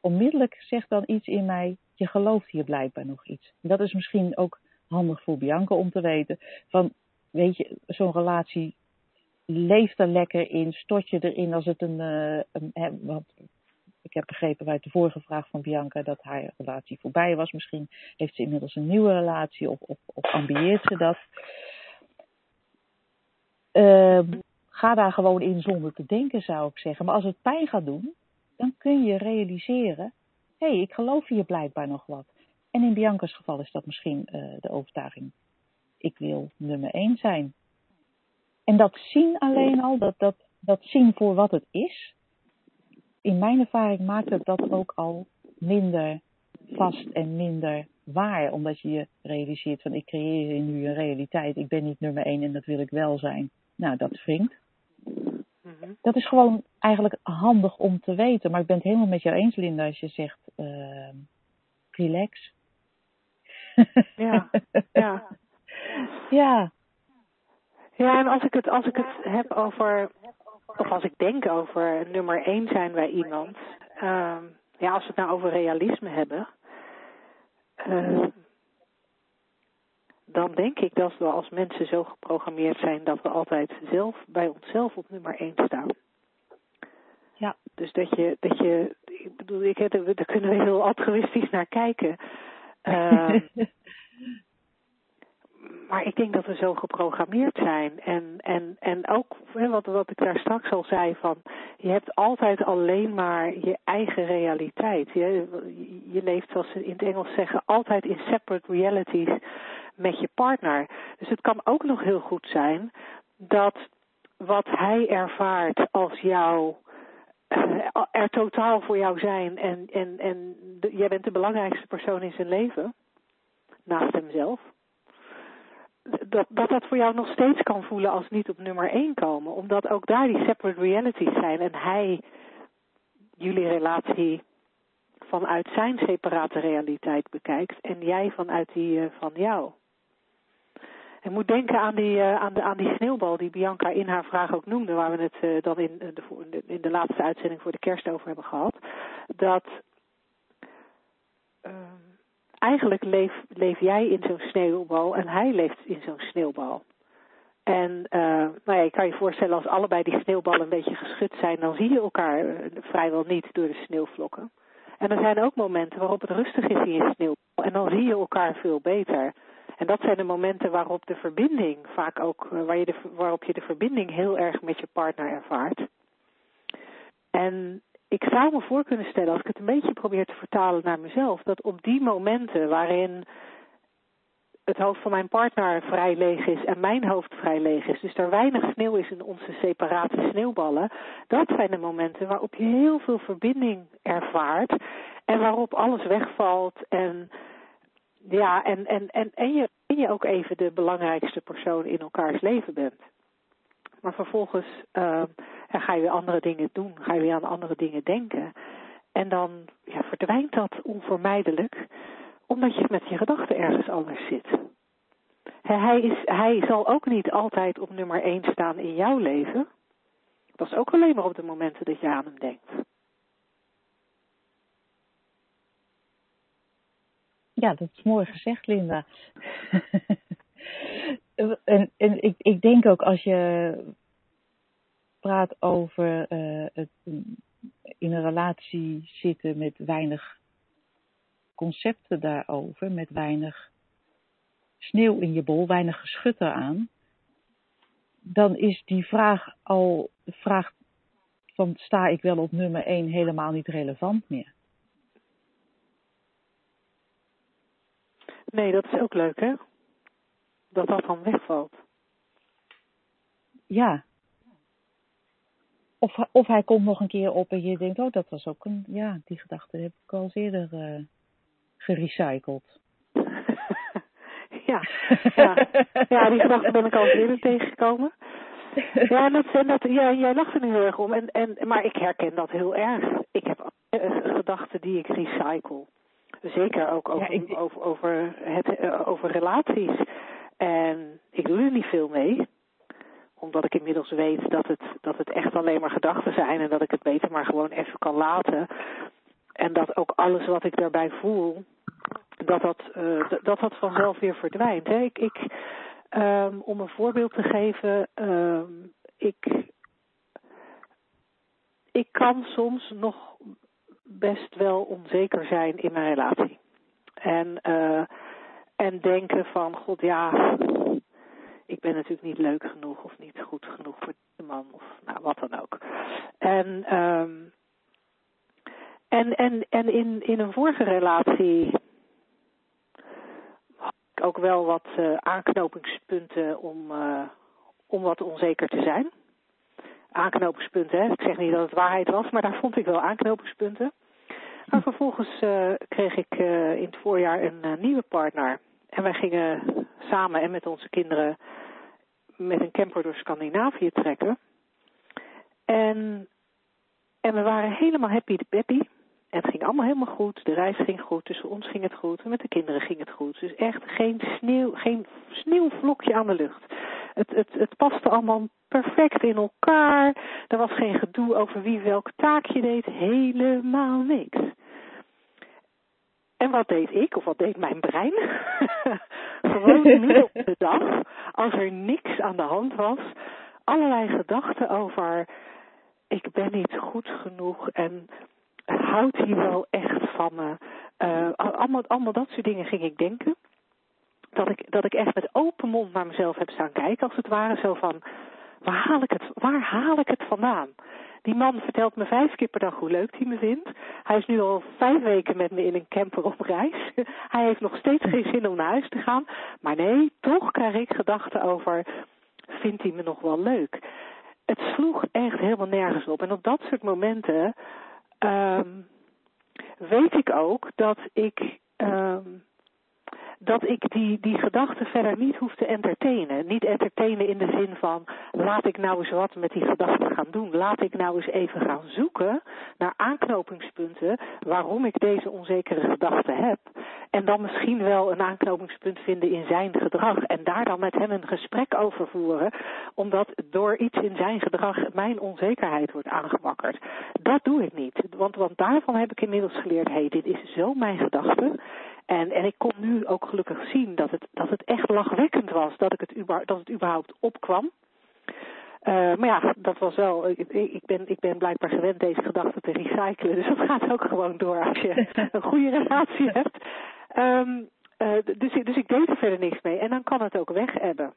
Onmiddellijk zegt dan iets in mij, je gelooft hier blijkbaar nog iets. Dat is misschien ook handig voor Bianca om te weten. Van, weet je, zo'n relatie leeft er lekker in, stort je erin als het een, een want ik heb begrepen uit de vorige vraag van Bianca dat haar relatie voorbij was. Misschien heeft ze inmiddels een nieuwe relatie of, ambieert ze dat. Uh, ga daar gewoon in zonder te denken, zou ik zeggen. Maar als het pijn gaat doen, dan kun je realiseren: hé, hey, ik geloof hier blijkbaar nog wat. En in Bianca's geval is dat misschien uh, de overtuiging: ik wil nummer één zijn. En dat zien alleen al, dat, dat, dat zien voor wat het is, in mijn ervaring maakt het dat ook al minder vast en minder waar. Omdat je je realiseert van ik creëer nu een realiteit. Ik ben niet nummer één en dat wil ik wel zijn. Nou, dat wringt. Mm-hmm. Dat is gewoon eigenlijk handig om te weten. Maar ik ben het helemaal met jou eens, Linda, als je zegt uh, relax. Ja, ja. ja. Ja, en als ik het, als ik het heb over, of als ik denk over nummer één zijn bij iemand, uh, ja, als we het nou over realisme hebben, uh, dan denk ik dat we als mensen zo geprogrammeerd zijn dat we altijd zelf bij onszelf op nummer 1 staan. Ja. Dus dat je, dat je, ik bedoel, ik, daar kunnen we heel altruïstisch naar kijken. Uh, maar ik denk dat we zo geprogrammeerd zijn. En, en, en ook wat, wat ik daar straks al zei van, je hebt altijd alleen maar je eigen realiteit. Je, je leeft, zoals ze in het Engels zeggen, altijd in separate realities met je partner. Dus het kan ook nog heel goed zijn dat wat hij ervaart als jou uh, er totaal voor jou zijn en, en, en de, jij bent de belangrijkste persoon in zijn leven, naast hemzelf, dat, dat dat voor jou nog steeds kan voelen als niet op nummer één komen, omdat ook daar die separate realities zijn en hij jullie relatie vanuit zijn separate realiteit bekijkt en jij vanuit die uh, van jou. Ik moet denken aan die, uh, aan, de, aan die sneeuwbal die Bianca in haar vraag ook noemde, waar we het uh, dan in de, in de laatste uitzending voor de kerst over hebben gehad. Dat ehm, eigenlijk leef, leef jij in zo'n sneeuwbal en hij leeft in zo'n sneeuwbal. En uh, nou ja, je kan je voorstellen als allebei die sneeuwballen een beetje geschud zijn, dan zie je elkaar vrijwel niet door de sneeuwvlokken. En er zijn ook momenten waarop het rustig is in je sneeuwbal en dan zie je elkaar veel beter. En dat zijn de momenten waarop de verbinding vaak ook, waar je de, waarop je de verbinding heel erg met je partner ervaart. En ik zou me voor kunnen stellen, als ik het een beetje probeer te vertalen naar mezelf, dat op die momenten waarin het hoofd van mijn partner vrij leeg is en mijn hoofd vrij leeg is, dus er weinig sneeuw is in onze separate sneeuwballen, dat zijn de momenten waarop je heel veel verbinding ervaart en waarop alles wegvalt en ja, en, en, en, en, je, en je ook even de belangrijkste persoon in elkaars leven bent. Maar vervolgens uh, ga je weer andere dingen doen, ga je weer aan andere dingen denken. En dan ja, verdwijnt dat onvermijdelijk, omdat je met je gedachten ergens anders zit. Hij, is, hij zal ook niet altijd op nummer 1 staan in jouw leven. Dat is ook alleen maar op de momenten dat je aan hem denkt. Ja, dat is mooi gezegd, Linda. en en ik, ik denk ook als je praat over uh, het in een relatie zitten met weinig concepten daarover, met weinig sneeuw in je bol, weinig geschut aan, dan is die vraag al, de vraag van sta ik wel op nummer 1 helemaal niet relevant meer. Nee, dat is ook leuk, hè? Dat dat dan wegvalt. Ja. Of, of hij komt nog een keer op en je denkt, oh, dat was ook een, ja, die gedachte heb ik al eens eerder uh, gerecycled. ja, ja. ja, die gedachte ben ik al eerder tegengekomen. Ja, dat, en dat, ja, jij lacht er nu heel erg om. En, en, maar ik herken dat heel erg. Ik heb gedachten die ik recycle. Zeker ook over, ja, ik, over, over, het, uh, over relaties. En ik doe er niet veel mee. Omdat ik inmiddels weet dat het, dat het echt alleen maar gedachten zijn. En dat ik het beter maar gewoon even kan laten. En dat ook alles wat ik daarbij voel, dat dat, uh, dat, dat vanzelf weer verdwijnt. Ik, ik, um, om een voorbeeld te geven, um, ik, ik kan soms nog best wel onzeker zijn in mijn relatie. En, uh, en denken van, god ja, ik ben natuurlijk niet leuk genoeg of niet goed genoeg voor de man of nou wat dan ook. En, um, en, en, en in, in een vorige relatie had ik ook wel wat uh, aanknopingspunten om, uh, om wat onzeker te zijn aanknopingspunten. Hè. Ik zeg niet dat het waarheid was, maar daar vond ik wel aanknopingspunten. Maar vervolgens uh, kreeg ik in het voorjaar een nieuwe partner. En wij gingen samen en met onze kinderen met een camper door Scandinavië trekken. En, en we waren helemaal happy de peppy. En het ging allemaal helemaal goed. De reis ging goed. Tussen ons ging het goed. En met de kinderen ging het goed. Dus echt geen sneeuw, geen sneeuwvlokje aan de lucht. Het, het, het paste allemaal perfect in elkaar. Er was geen gedoe over wie welk taakje deed. Helemaal niks. En wat deed ik, of wat deed mijn brein? Gewoon midden op de dag, als er niks aan de hand was, allerlei gedachten over ik ben niet goed genoeg en houdt hij wel echt van me? Uh, allemaal, allemaal dat soort dingen ging ik denken. Dat ik, dat ik echt met open mond naar mezelf heb staan kijken, als het ware. Zo van, waar haal ik het, waar haal ik het vandaan? Die man vertelt me vijf keer per dag hoe leuk hij me vindt. Hij is nu al vijf weken met me in een camper op reis. hij heeft nog steeds geen zin om naar huis te gaan. Maar nee, toch krijg ik gedachten over, vindt hij me nog wel leuk? Het sloeg echt helemaal nergens op. En op dat soort momenten um, weet ik ook dat ik um, dat ik die, die gedachten verder niet hoef te entertainen. Niet entertainen in de zin van laat ik nou eens wat met die gedachten gaan doen. Laat ik nou eens even gaan zoeken naar aanknopingspunten waarom ik deze onzekere gedachten heb. En dan misschien wel een aanknopingspunt vinden in zijn gedrag. En daar dan met hem een gesprek over voeren. Omdat door iets in zijn gedrag mijn onzekerheid wordt aangewakkerd. Dat doe ik niet. Want, want daarvan heb ik inmiddels geleerd, hé, hey, dit is zo mijn gedachte. En, en ik kon nu ook gelukkig zien dat het, dat het echt lachwekkend was dat, ik het, dat het überhaupt opkwam. Uh, maar ja, dat was wel. Ik, ik, ben, ik ben blijkbaar gewend deze gedachten te recyclen. Dus dat gaat ook gewoon door als je een goede relatie hebt. Um, uh, dus, dus ik deed er verder niks mee. En dan kan het ook weg hebben.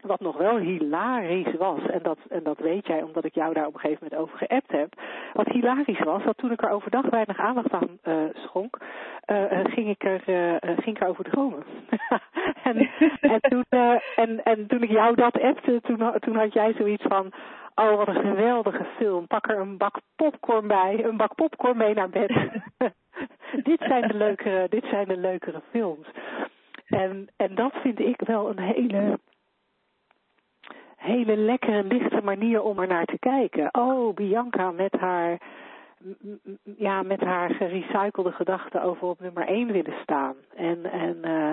Wat nog wel hilarisch was, en dat, en dat weet jij omdat ik jou daar op een gegeven moment over geappt heb. Wat hilarisch was, dat toen ik er overdag weinig aandacht aan uh, schonk, uh, ging, ik er, ging ik erover dromen. en, en, toen, en, en toen ik jou dat appte, toen, toen had jij zoiets van, oh wat een geweldige film, pak er een bak popcorn bij, een bak popcorn mee naar bed. dit, zijn de leukere, dit zijn de leukere films. En, en dat vind ik wel een hele hele lekkere, lichte manier om er naar te kijken. Oh, Bianca met haar, ja, met haar gerecyclede gedachten over op nummer 1 willen staan. En, en uh,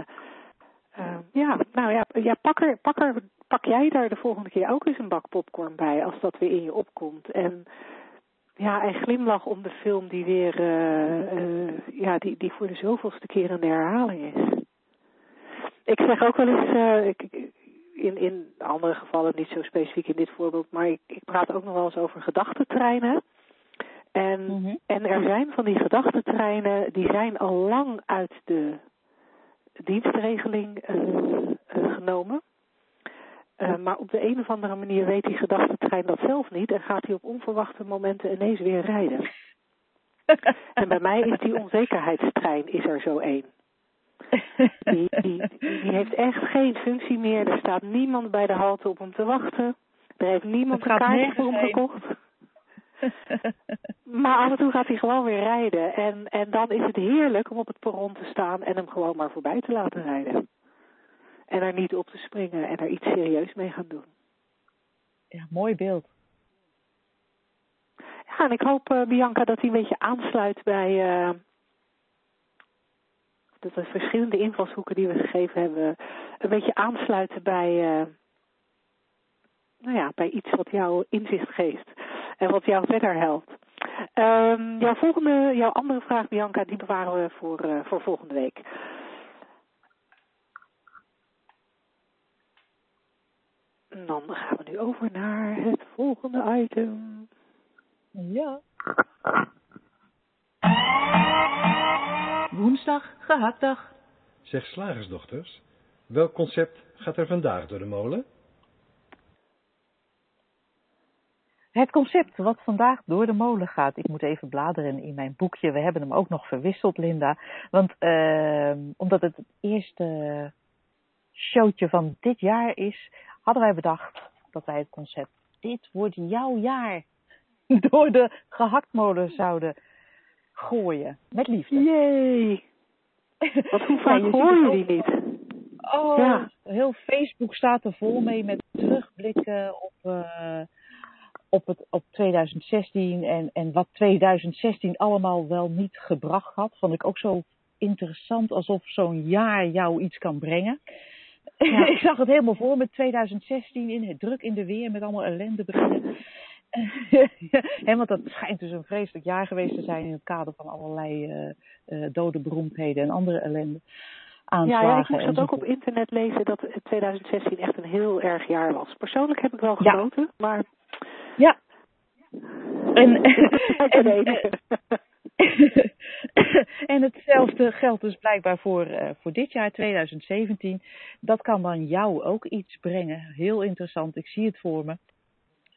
uh, ja, nou ja, ja pak, er, pak, er, pak jij daar de volgende keer ook eens een bak popcorn bij als dat weer in je opkomt. En ja, en glimlach om de film die weer, uh, ja, die, die voor de zoveelste keer een herhaling is. Ik zeg ook wel eens, ik, in, in andere gevallen, niet zo specifiek in dit voorbeeld, maar ik, ik praat ook nog wel eens over gedachtentreinen. En, mm en er zijn van die gedachtentreinen, die zijn al lang uit de dienstregeling uh, uh, genomen. Uh, maar op de een of andere manier weet die gedachtentrein dat zelf niet en gaat hij op onverwachte momenten ineens weer rijden. en bij mij is die onzekerheidstrein is er zo één. Die, die, die, heeft echt geen functie meer. Er staat niemand bij de halte op hem te wachten. Er heeft niemand een kaart voor hem gekocht. maar af en toe gaat hij gewoon weer rijden. En, en dan is het heerlijk om op het perron te staan en hem gewoon maar voorbij te laten rijden. En er niet op te springen en er iets serieus mee gaan doen. Ja, mooi beeld. Ja, en ik hoop, uh, Bianca, dat hij een beetje aansluit bij, uh, dat de verschillende invalshoeken die we gegeven hebben een beetje aansluiten bij, uh, nou ja, bij iets wat jou inzicht geeft en wat jou verder helpt. Um, jouw volgende, jouw andere vraag, Bianca, die bewaren we voor, uh, voor volgende week. dan gaan we nu over naar het volgende item. Ja. Woensdag, gehaktdag. Zeg slagersdochters, welk concept gaat er vandaag door de molen? Het concept wat vandaag door de molen gaat. Ik moet even bladeren in mijn boekje. We hebben hem ook nog verwisseld, Linda. Want uh, omdat het het eerste showtje van dit jaar is, hadden wij bedacht dat wij het concept Dit wordt jouw jaar door de gehaktmolen zouden gooien. Met liefde. Jee! Wat hoe vaak ja, hoor je die niet? Oh, ja. heel Facebook staat er vol mee met terugblikken op, uh, op, het, op 2016 en, en wat 2016 allemaal wel niet gebracht had. Vond ik ook zo interessant, alsof zo'n jaar jou iets kan brengen. Ja. ik zag het helemaal voor met 2016 in het druk in de weer met allemaal ellende beginnen. want dat schijnt dus een vreselijk jaar geweest te zijn in het kader van allerlei uh, uh, dode beroemdheden en andere ellende. Aanslagen ja, ik moest dat ook op internet lezen dat 2016 echt een heel erg jaar was. Persoonlijk heb ik wel genoten, ja. maar... Ja. En, en, en hetzelfde geldt dus blijkbaar voor, uh, voor dit jaar, 2017. Dat kan dan jou ook iets brengen. Heel interessant, ik zie het voor me.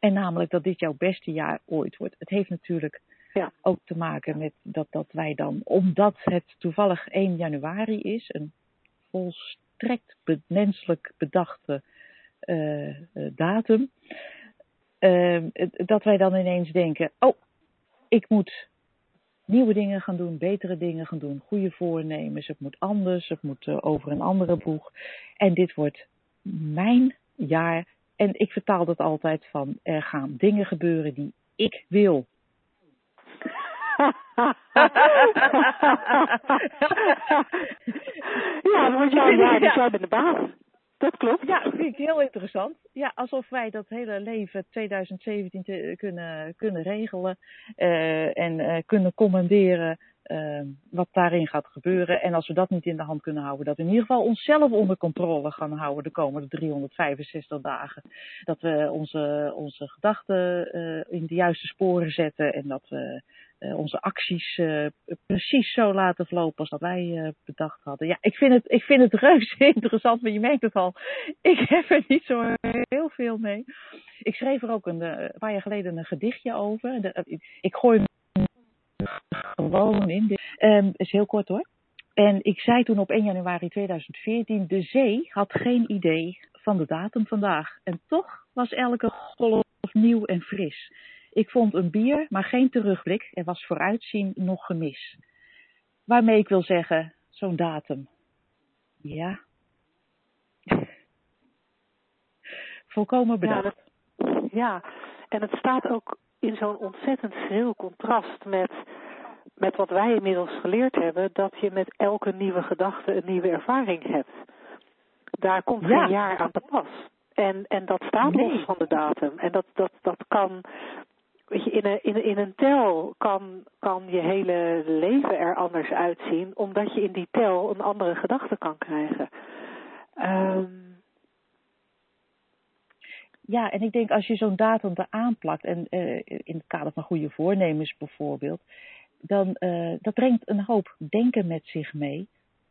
En namelijk dat dit jouw beste jaar ooit wordt. Het heeft natuurlijk ja. ook te maken met dat, dat wij dan, omdat het toevallig 1 januari is, een volstrekt menselijk bedachte uh, uh, datum, uh, dat wij dan ineens denken, oh, ik moet nieuwe dingen gaan doen, betere dingen gaan doen, goede voornemens. Het moet anders, het moet uh, over een andere boeg. En dit wordt mijn jaar. En ik vertaal dat altijd van er gaan dingen gebeuren die ik wil. ja, want jij, ja, dus jij bent de baas. Dat klopt. Ja, vind ik heel interessant. Ja, alsof wij dat hele leven 2017 te, kunnen, kunnen regelen uh, en uh, kunnen commanderen uh, wat daarin gaat gebeuren. En als we dat niet in de hand kunnen houden, dat we in ieder geval onszelf onder controle gaan houden de komende 365 dagen. Dat we onze, onze gedachten in de juiste sporen zetten en dat we uh, onze acties uh, precies zo laten verlopen als dat wij bedacht hadden. Ja, ik vind, het, ik vind het reuze interessant, maar je merkt het al. Ik heb er niet zo heel veel mee. Ik schreef er ook een, paar jaar geleden een gedichtje over. De, ik gooi gewoon in. Um, is heel kort hoor. En ik zei toen op 1 januari 2014, de zee had geen idee van de datum vandaag. En toch was elke golf nieuw en fris. Ik vond een bier, maar geen terugblik. Er was vooruitzien nog gemis. Waarmee ik wil zeggen, zo'n datum. Ja. Volkomen bedacht. Ja, ja, en het staat ook in zo'n ontzettend schril contrast met, met wat wij inmiddels geleerd hebben, dat je met elke nieuwe gedachte een nieuwe ervaring hebt. Daar komt Ja. geen jaar aan te pas. En, en dat staat Nee. los van de datum. En dat, dat, dat kan, weet je, in een, in, een- in een tel kan, kan je hele leven er anders uitzien, omdat je in die tel een andere gedachte kan krijgen. Ehm Ja, en ik denk als je zo'n datum eraan plakt, en eh, in het kader van goede voornemens bijvoorbeeld, dan uh, dat brengt een hoop denken met zich mee,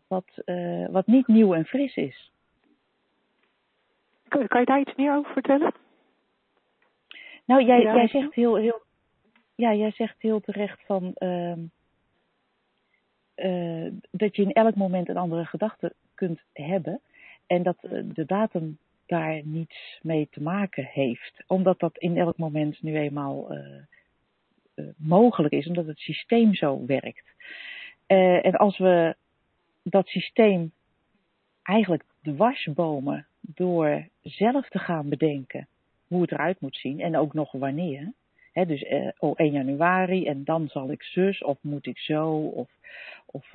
wat, uh, wat niet nieuw en fris is. kan, kan je daar iets meer over vertellen? Nou, jij, jij zegt heel, heel, ja, jij zegt heel terecht van ehm uh, dat je in elk moment een andere gedachte kunt hebben en dat de datum daar niets mee te maken heeft, omdat dat in elk moment nu eenmaal mogelijk is, omdat het systeem zo werkt. en als we dat systeem eigenlijk dwarsbomen door zelf te gaan bedenken hoe het eruit moet zien en ook nog wanneer. Dus uh, oh, 1 januari en dan zal ik zus of moet ik zo of, of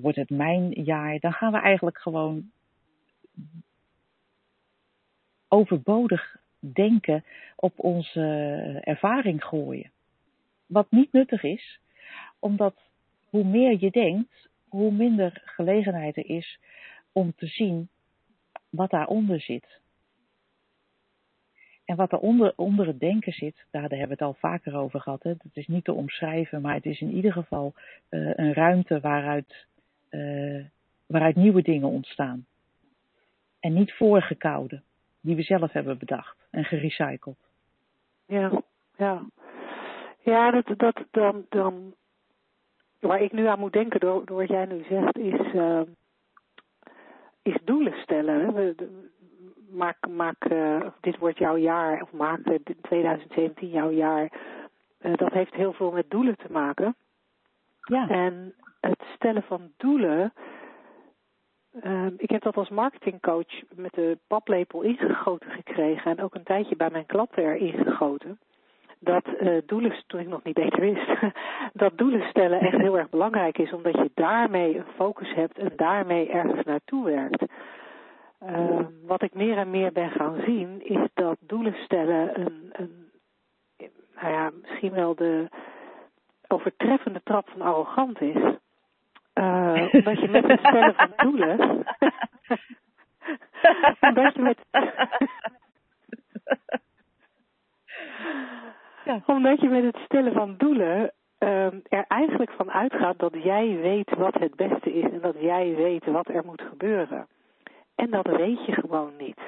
wordt het mijn jaar. Dan gaan we eigenlijk gewoon overbodig denken op onze ervaring gooien. Wat niet nuttig is, omdat hoe meer je denkt, hoe minder gelegenheid er is om te zien wat daaronder zit. En wat er onder, het denken zit, daar hebben we het al vaker over gehad. Hè? Is niet te omschrijven, maar het is in ieder geval uh, een ruimte waaruit, uh, waaruit nieuwe dingen ontstaan. En niet voorgekoude, die we zelf hebben bedacht en gerecycled. Ja, ja. Ja, dat, dat dan, dan, waar ik nu aan moet denken door, door wat jij nu zegt, is, uh, is doelen stellen. Hè? We, de, maak, maak uh, dit wordt jouw jaar, of maak uh, 2017 jouw jaar. Uh, dat heeft heel veel met doelen te maken. Ja. En het stellen van doelen. Uh, ik heb dat als marketingcoach met de paplepel ingegoten gekregen en ook een tijdje bij mijn klanten erin gegoten. Dat uh, doelen, toen ik nog niet beter wist, dat doelen stellen echt heel erg belangrijk is, omdat je daarmee een focus hebt en daarmee ergens naartoe werkt. Uh, wat ik meer en meer ben gaan zien, is dat doelen stellen een, een nou ja, misschien wel de overtreffende trap van arrogant is. Uh, omdat je met het stellen van doelen. omdat je met. ja. Omdat je met het stellen van doelen uh, er eigenlijk van uitgaat dat jij weet wat het beste is en dat jij weet wat er moet gebeuren. En dat weet je gewoon niet.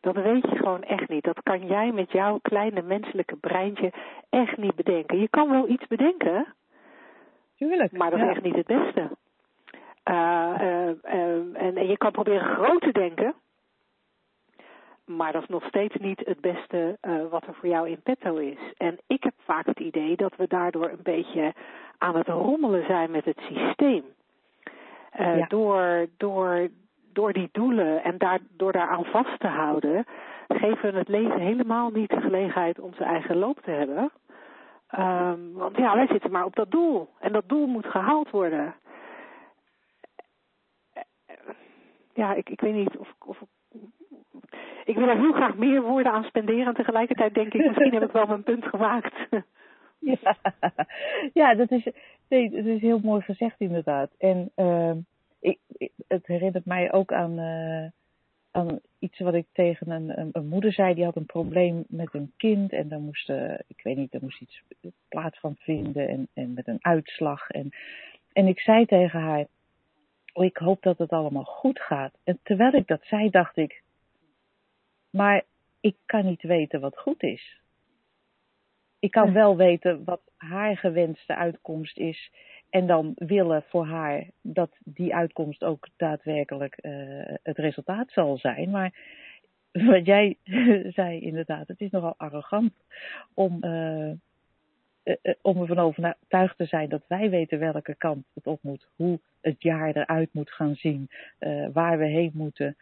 Dat weet je gewoon echt niet. Dat kan jij met jouw kleine menselijke breintje echt niet bedenken. Je kan wel iets bedenken, Tuurlijk. maar dat ja. is echt niet het beste. Uh, uh, en, en je kan proberen groot te denken, maar dat is nog steeds niet het beste uh, wat er voor jou in petto is. En ik heb vaak het idee dat we daardoor een beetje aan het rommelen zijn met het systeem. Uh, Ja. door, door, door die doelen en daar, door daaraan vast te houden, geven we het leven helemaal niet de gelegenheid om zijn eigen loop te hebben. Um, want ja, wij zitten maar op dat doel. En dat doel moet gehaald worden. Ja, ik, ik weet niet of, of ik wil er heel graag meer woorden aan spenderen. En tegelijkertijd denk ik, misschien heb ik wel mijn punt gemaakt. Ja, dat, is, nee, dat is heel mooi gezegd inderdaad. En uh, ik, ik, het herinnert mij ook aan, uh, aan iets wat ik tegen een, een, moeder zei. Die had een probleem met een kind en daar moest, uh, ik weet niet, daar moest iets plaats van vinden en, en met een uitslag. En, en ik zei tegen haar, oh, ik hoop dat het allemaal goed gaat. En terwijl ik dat zei, dacht ik, maar ik kan niet weten wat goed is. Ik kan wel weten wat haar gewenste uitkomst is. En dan willen voor haar dat die uitkomst ook daadwerkelijk uh, het resultaat zal zijn. Maar wat jij zei inderdaad, het is nogal arrogant om, uh, uh, om ervan overtuigd te zijn dat wij weten welke kant het op moet. Hoe het jaar eruit moet gaan zien. waar we heen moeten.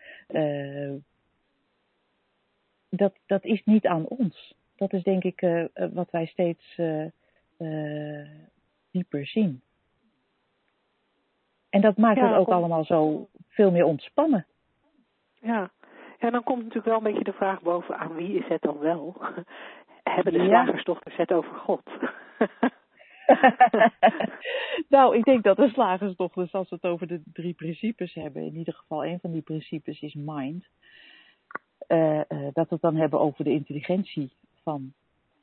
Dat, dat is niet aan ons dat is denk ik uh, wat wij steeds uh, uh, dieper zien. En dat maakt ja, het ook allemaal zo veel meer ontspannen. Ja. ja, dan komt natuurlijk wel een beetje de vraag boven aan wie is het dan wel? Hebben de slagersdochters het over God? nou, ik denk dat de slagersdochters, als we het over de drie principes hebben, in ieder geval een van die principes is mind. Uh, uh, dat we het dan hebben over de intelligentie van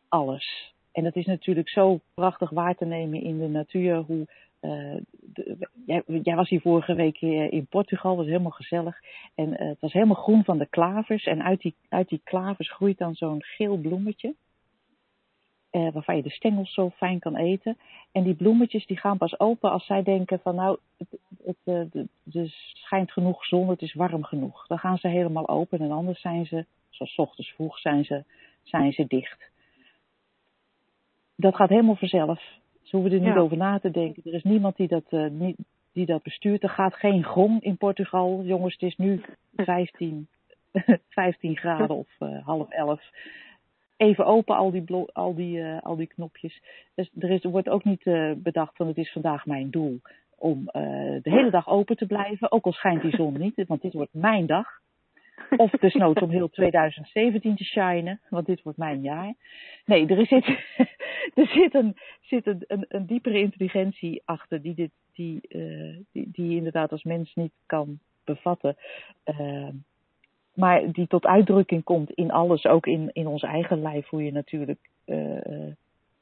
alles. En dat is natuurlijk zo prachtig waar te nemen in de natuur. Hoe, de, jij, jij, was hier vorige week in Portugal, was helemaal gezellig. En het was helemaal groen van de klavers. En uit die, uit die klavers groeit dan zo'n geel bloemetje. Uh, waarvan je de stengels zo fijn kan eten. En die bloemetjes die gaan pas open als zij denken van nou, het, het, het, het schijnt genoeg zon, het is warm genoeg. Dan gaan ze helemaal open en anders zijn ze, zoals ochtends vroeg, zijn ze, zijn ze dicht. Dat gaat helemaal vanzelf. Ze hoeven er niet Ja. over na te denken. Er is niemand die dat, uh, niet, die dat bestuurt. Er gaat geen gong in Portugal. Jongens, het is nu 15, 15 graden of uh, half elf even open al die, al die, uh, al die knopjes. Dus er, is, er wordt ook niet uh, bedacht van het is vandaag mijn doel om uh, de hele dag open te blijven. Ook al schijnt die zon niet, want dit wordt mijn dag. Of desnoods om heel 2017 te shinen, want dit wordt mijn jaar. Nee, er zit, er zit, een, zit een, een, diepere intelligentie achter die, dit, die, die, die je inderdaad als mens niet kan bevatten. Maar die tot uitdrukking komt in alles, ook in, in ons eigen lijf, hoe je natuurlijk uh,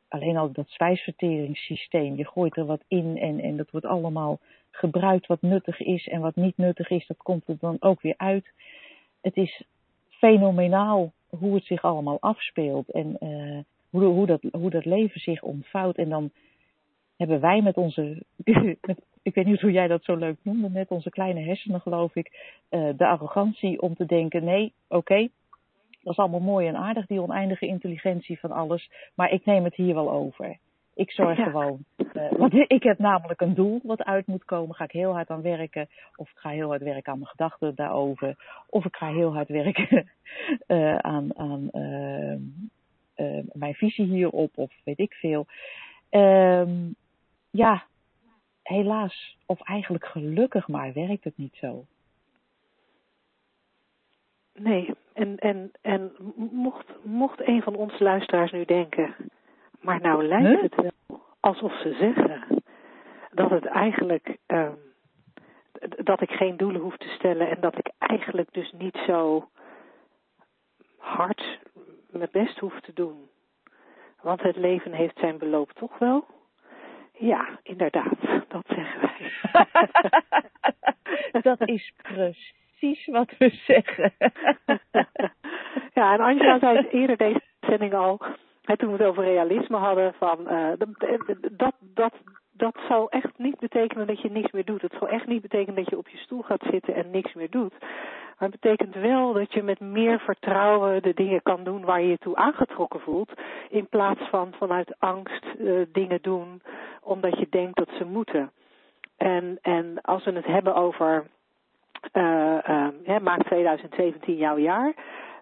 alleen al dat spijsverteringssysteem, je gooit er wat in en, en dat wordt allemaal gebruikt wat nuttig is en wat niet nuttig is, dat komt er dan ook weer uit. Het is fenomenaal hoe het zich allemaal afspeelt en uh, hoe, hoe, dat, hoe dat leven zich ontvouwt. En dan hebben wij met onze, met, ik weet niet hoe jij dat zo leuk noemde, met onze kleine hersenen geloof ik, uh, de arrogantie om te denken, nee, oké, okay, dat is allemaal mooi en aardig, die oneindige intelligentie van alles, maar ik neem het hier wel over. Ik zorg Ja. gewoon, uh, want ik heb namelijk een doel wat uit moet komen, ga ik heel hard aan werken, of ik ga heel hard werken aan mijn gedachten daarover, of ik ga heel hard werken uh, aan, aan mijn visie hierop, of weet ik veel. Um, ja, helaas, of eigenlijk gelukkig maar, werkt het niet zo. Nee, en, en, en mocht, mocht een van onze luisteraars nu denken, maar nou lijkt het wel alsof ze zeggen dat het eigenlijk, um, dat ik geen doelen hoef te stellen en dat ik eigenlijk dus niet zo hard mijn best hoef te doen. Want het leven heeft zijn beloop toch wel? Ja, inderdaad, dat zeggen wij. dat is precies wat we zeggen. ja, en Angela zei eerder deze zending al, hè, toen we het over realisme hadden, van uh, dat, dat, dat zal echt niet betekenen dat je niks meer doet. Het zal echt niet betekenen dat je op je stoel gaat zitten en niks meer doet. Maar het betekent wel dat je met meer vertrouwen de dingen kan doen waar je je toe aangetrokken voelt. In plaats van vanuit angst uh, dingen doen omdat je denkt dat ze moeten. En, en als we het hebben over uh, maak 2017 jouw jaar.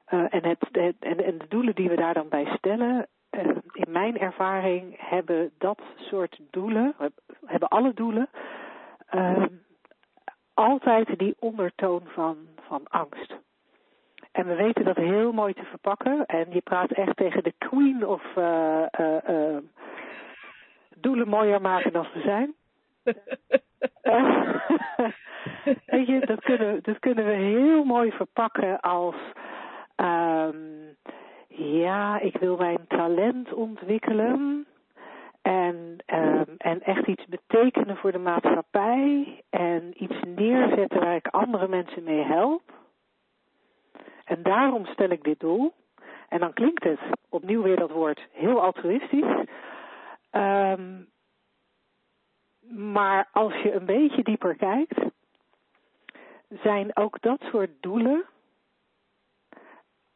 en, het, het, en, en de doelen die we daar dan bij stellen, in mijn ervaring hebben dat soort doelen, hebben alle doelen, altijd die ondertoon van, van angst. En we weten dat heel mooi te verpakken. En je praat echt tegen de queen of uh, doelen mooier maken dan ze zijn. Weet je, dat kunnen, dat kunnen we heel mooi verpakken als um, ja, ik wil mijn talent ontwikkelen. En, um, en echt iets betekenen voor de maatschappij. En iets neerzetten waar ik andere mensen mee help. En daarom stel ik dit doel. En dan klinkt het, opnieuw weer dat woord, heel altruïstisch. Um, maar als je een beetje dieper kijkt, zijn ook dat soort doelen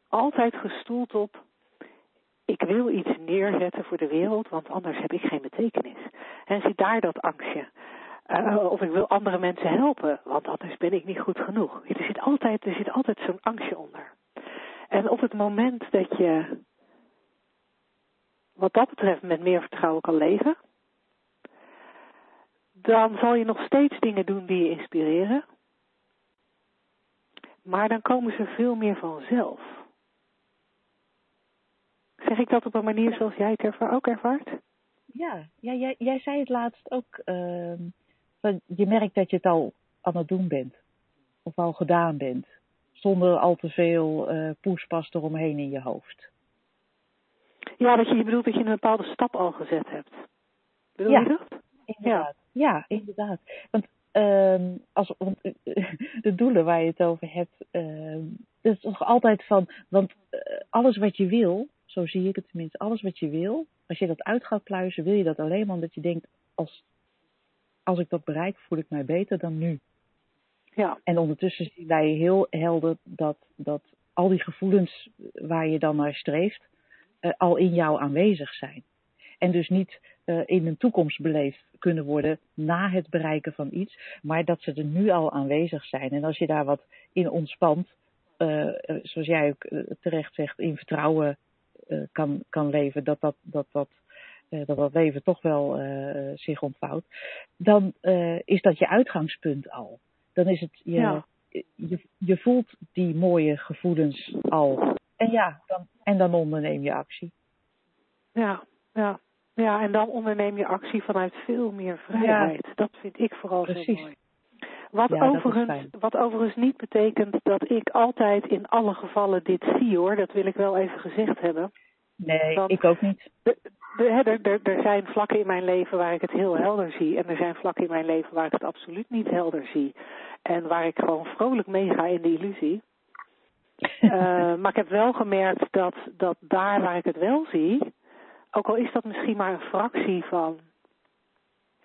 altijd gestoeld op ik wil iets neerzetten voor de wereld, want anders heb ik geen betekenis. En zit daar dat angstje. Uh, of ik wil andere mensen helpen, want anders ben ik niet goed genoeg. Er zit altijd, er zit altijd zo'n angstje onder. En op het moment dat je wat dat betreft met meer vertrouwen kan leven, dan zal je nog steeds dingen doen die je inspireren. Maar dan komen ze veel meer vanzelf. Zeg ik dat op een manier zoals jij het ervaar, ook ervaart? Ja, ja jij, jij zei het laatst ook. Uh, je merkt dat je het al aan het doen bent. Of al gedaan bent. Zonder al te veel uh, poespas eromheen in je hoofd. Ja, dat je, je bedoelt dat je een bepaalde stap al gezet hebt. Bedoel ja, je dat? Inderdaad. Ja, ja inderdaad. Want, uh, als, want de doelen waar je het over hebt, uh, dat is toch altijd van, want uh, alles wat je wil, zo zie ik het tenminste. Alles wat je wil, als je dat uit gaat pluizen, wil je dat alleen maar omdat je denkt, als, als ik dat bereik, voel ik mij beter dan nu. Ja. En ondertussen zie je heel helder dat, dat al die gevoelens waar je dan naar streeft, uh, al in jou aanwezig zijn. En dus niet uh, in een toekomst beleefd kunnen worden na het bereiken van iets, maar dat ze er nu al aanwezig zijn. En als je daar wat in ontspant, uh, zoals jij ook terecht zegt, in vertrouwen kan, kan leven, dat dat, dat, dat, uh, dat dat leven toch wel uh, zich ontvouwt, dan is dat je uitgangspunt al. Dan is het, je, ja. je, je voelt die mooie gevoelens al. En ja, dan, en dan onderneem je actie. Ja, ja. Ja, en dan onderneem je actie vanuit veel meer vrijheid. Ja. Dat vind ik vooral Precies. zo mooi. Wat, ja, overigens, wat overigens niet betekent dat ik altijd in alle gevallen dit zie hoor. Dat wil ik wel even gezegd hebben. Nee, Want ik ook niet. Er, zijn vlakken in mijn leven waar ik het heel helder zie. En er zijn vlakken in mijn leven waar ik het absoluut niet helder zie. En waar ik gewoon vrolijk meega in de illusie. uh, maar ik heb wel gemerkt dat, dat daar waar ik het wel zie, ook al is dat misschien maar een fractie van,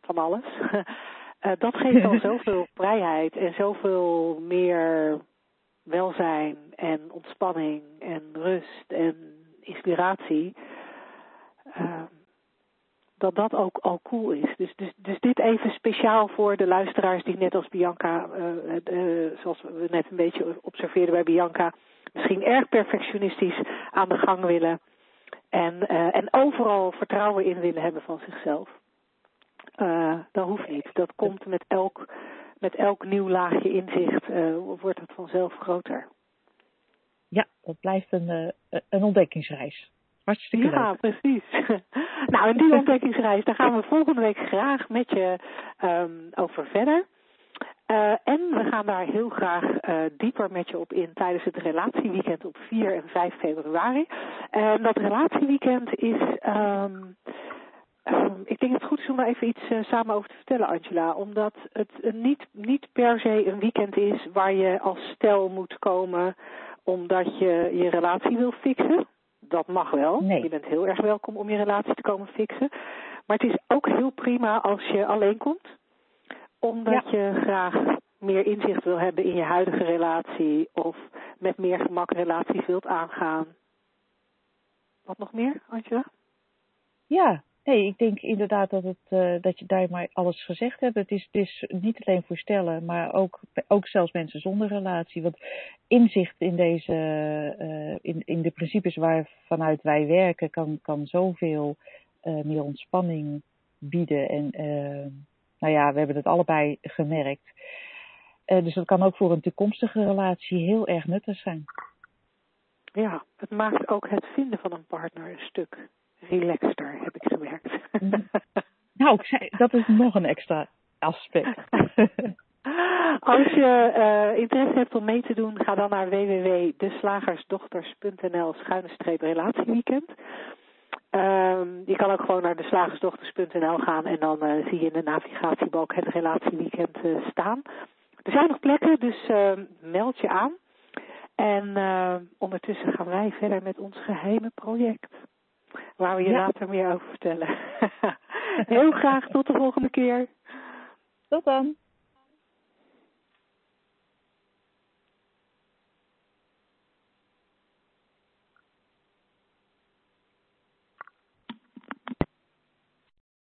van alles, uh, dat geeft al zoveel vrijheid en zoveel meer welzijn en ontspanning en rust en inspiratie. Uh, dat dat ook al cool is. Dus, dus, dus dit even speciaal voor de luisteraars die net als Bianca, uh, uh, zoals we net een beetje observeerden bij Bianca, misschien erg perfectionistisch aan de gang willen. En, en overal vertrouwen in willen hebben van zichzelf. Uh, dat hoeft niet. Dat komt met elk, met elk nieuw laagje inzicht, uh, wordt het vanzelf groter. Ja, dat blijft een, een ontdekkingsreis. Hartstikke ja, leuk. precies. nou, en die ontdekkingsreis, daar gaan we volgende week graag met je um, over verder. Uh, en we gaan daar heel graag uh, dieper met je op in tijdens het relatieweekend op 4 en 5 februari. En dat relatieweekend is, um, ik denk het goed is om daar even iets uh, samen over te vertellen, Angela. Omdat het niet, niet per se een weekend is waar je als stel moet komen omdat je je relatie wil fixen. Dat mag wel. Nee. Je bent heel erg welkom om je relatie te komen fixen. Maar het is ook heel prima als je alleen komt omdat ja. je graag meer inzicht wil hebben in je huidige relatie of met meer gemak relaties wilt aangaan. Wat nog meer, Angela? Ja, nee, ik denk inderdaad dat, het, uh, dat je daar maar alles gezegd hebt. Het is, het is niet alleen voor stellen, maar ook, ook zelfs mensen zonder relatie. Want inzicht in, deze, uh, in, in de principes waar vanuit wij werken kan, kan zoveel uh, meer ontspanning bieden. En nou ja, we hebben het allebei gemerkt. dus dat kan ook voor een toekomstige relatie heel erg nuttig zijn. Ja, het maakt ook het vinden van een partner een stuk relaxter, heb ik gemerkt. nou, dat is nog een extra aspect. Als je uh, interesse hebt om mee te doen, ga dan naar www.deslagersdochters.nl schuine streep relatieweekend. Um, je kan ook gewoon naar deslagersdochters.nl gaan en dan uh, zie je in de navigatiebalk het relatieweekend uh, staan. Er zijn nog plekken, dus meld je aan. En ondertussen gaan wij verder met ons geheime project. Waar we je later meer over vertellen. Heel graag tot de volgende keer. Tot dan.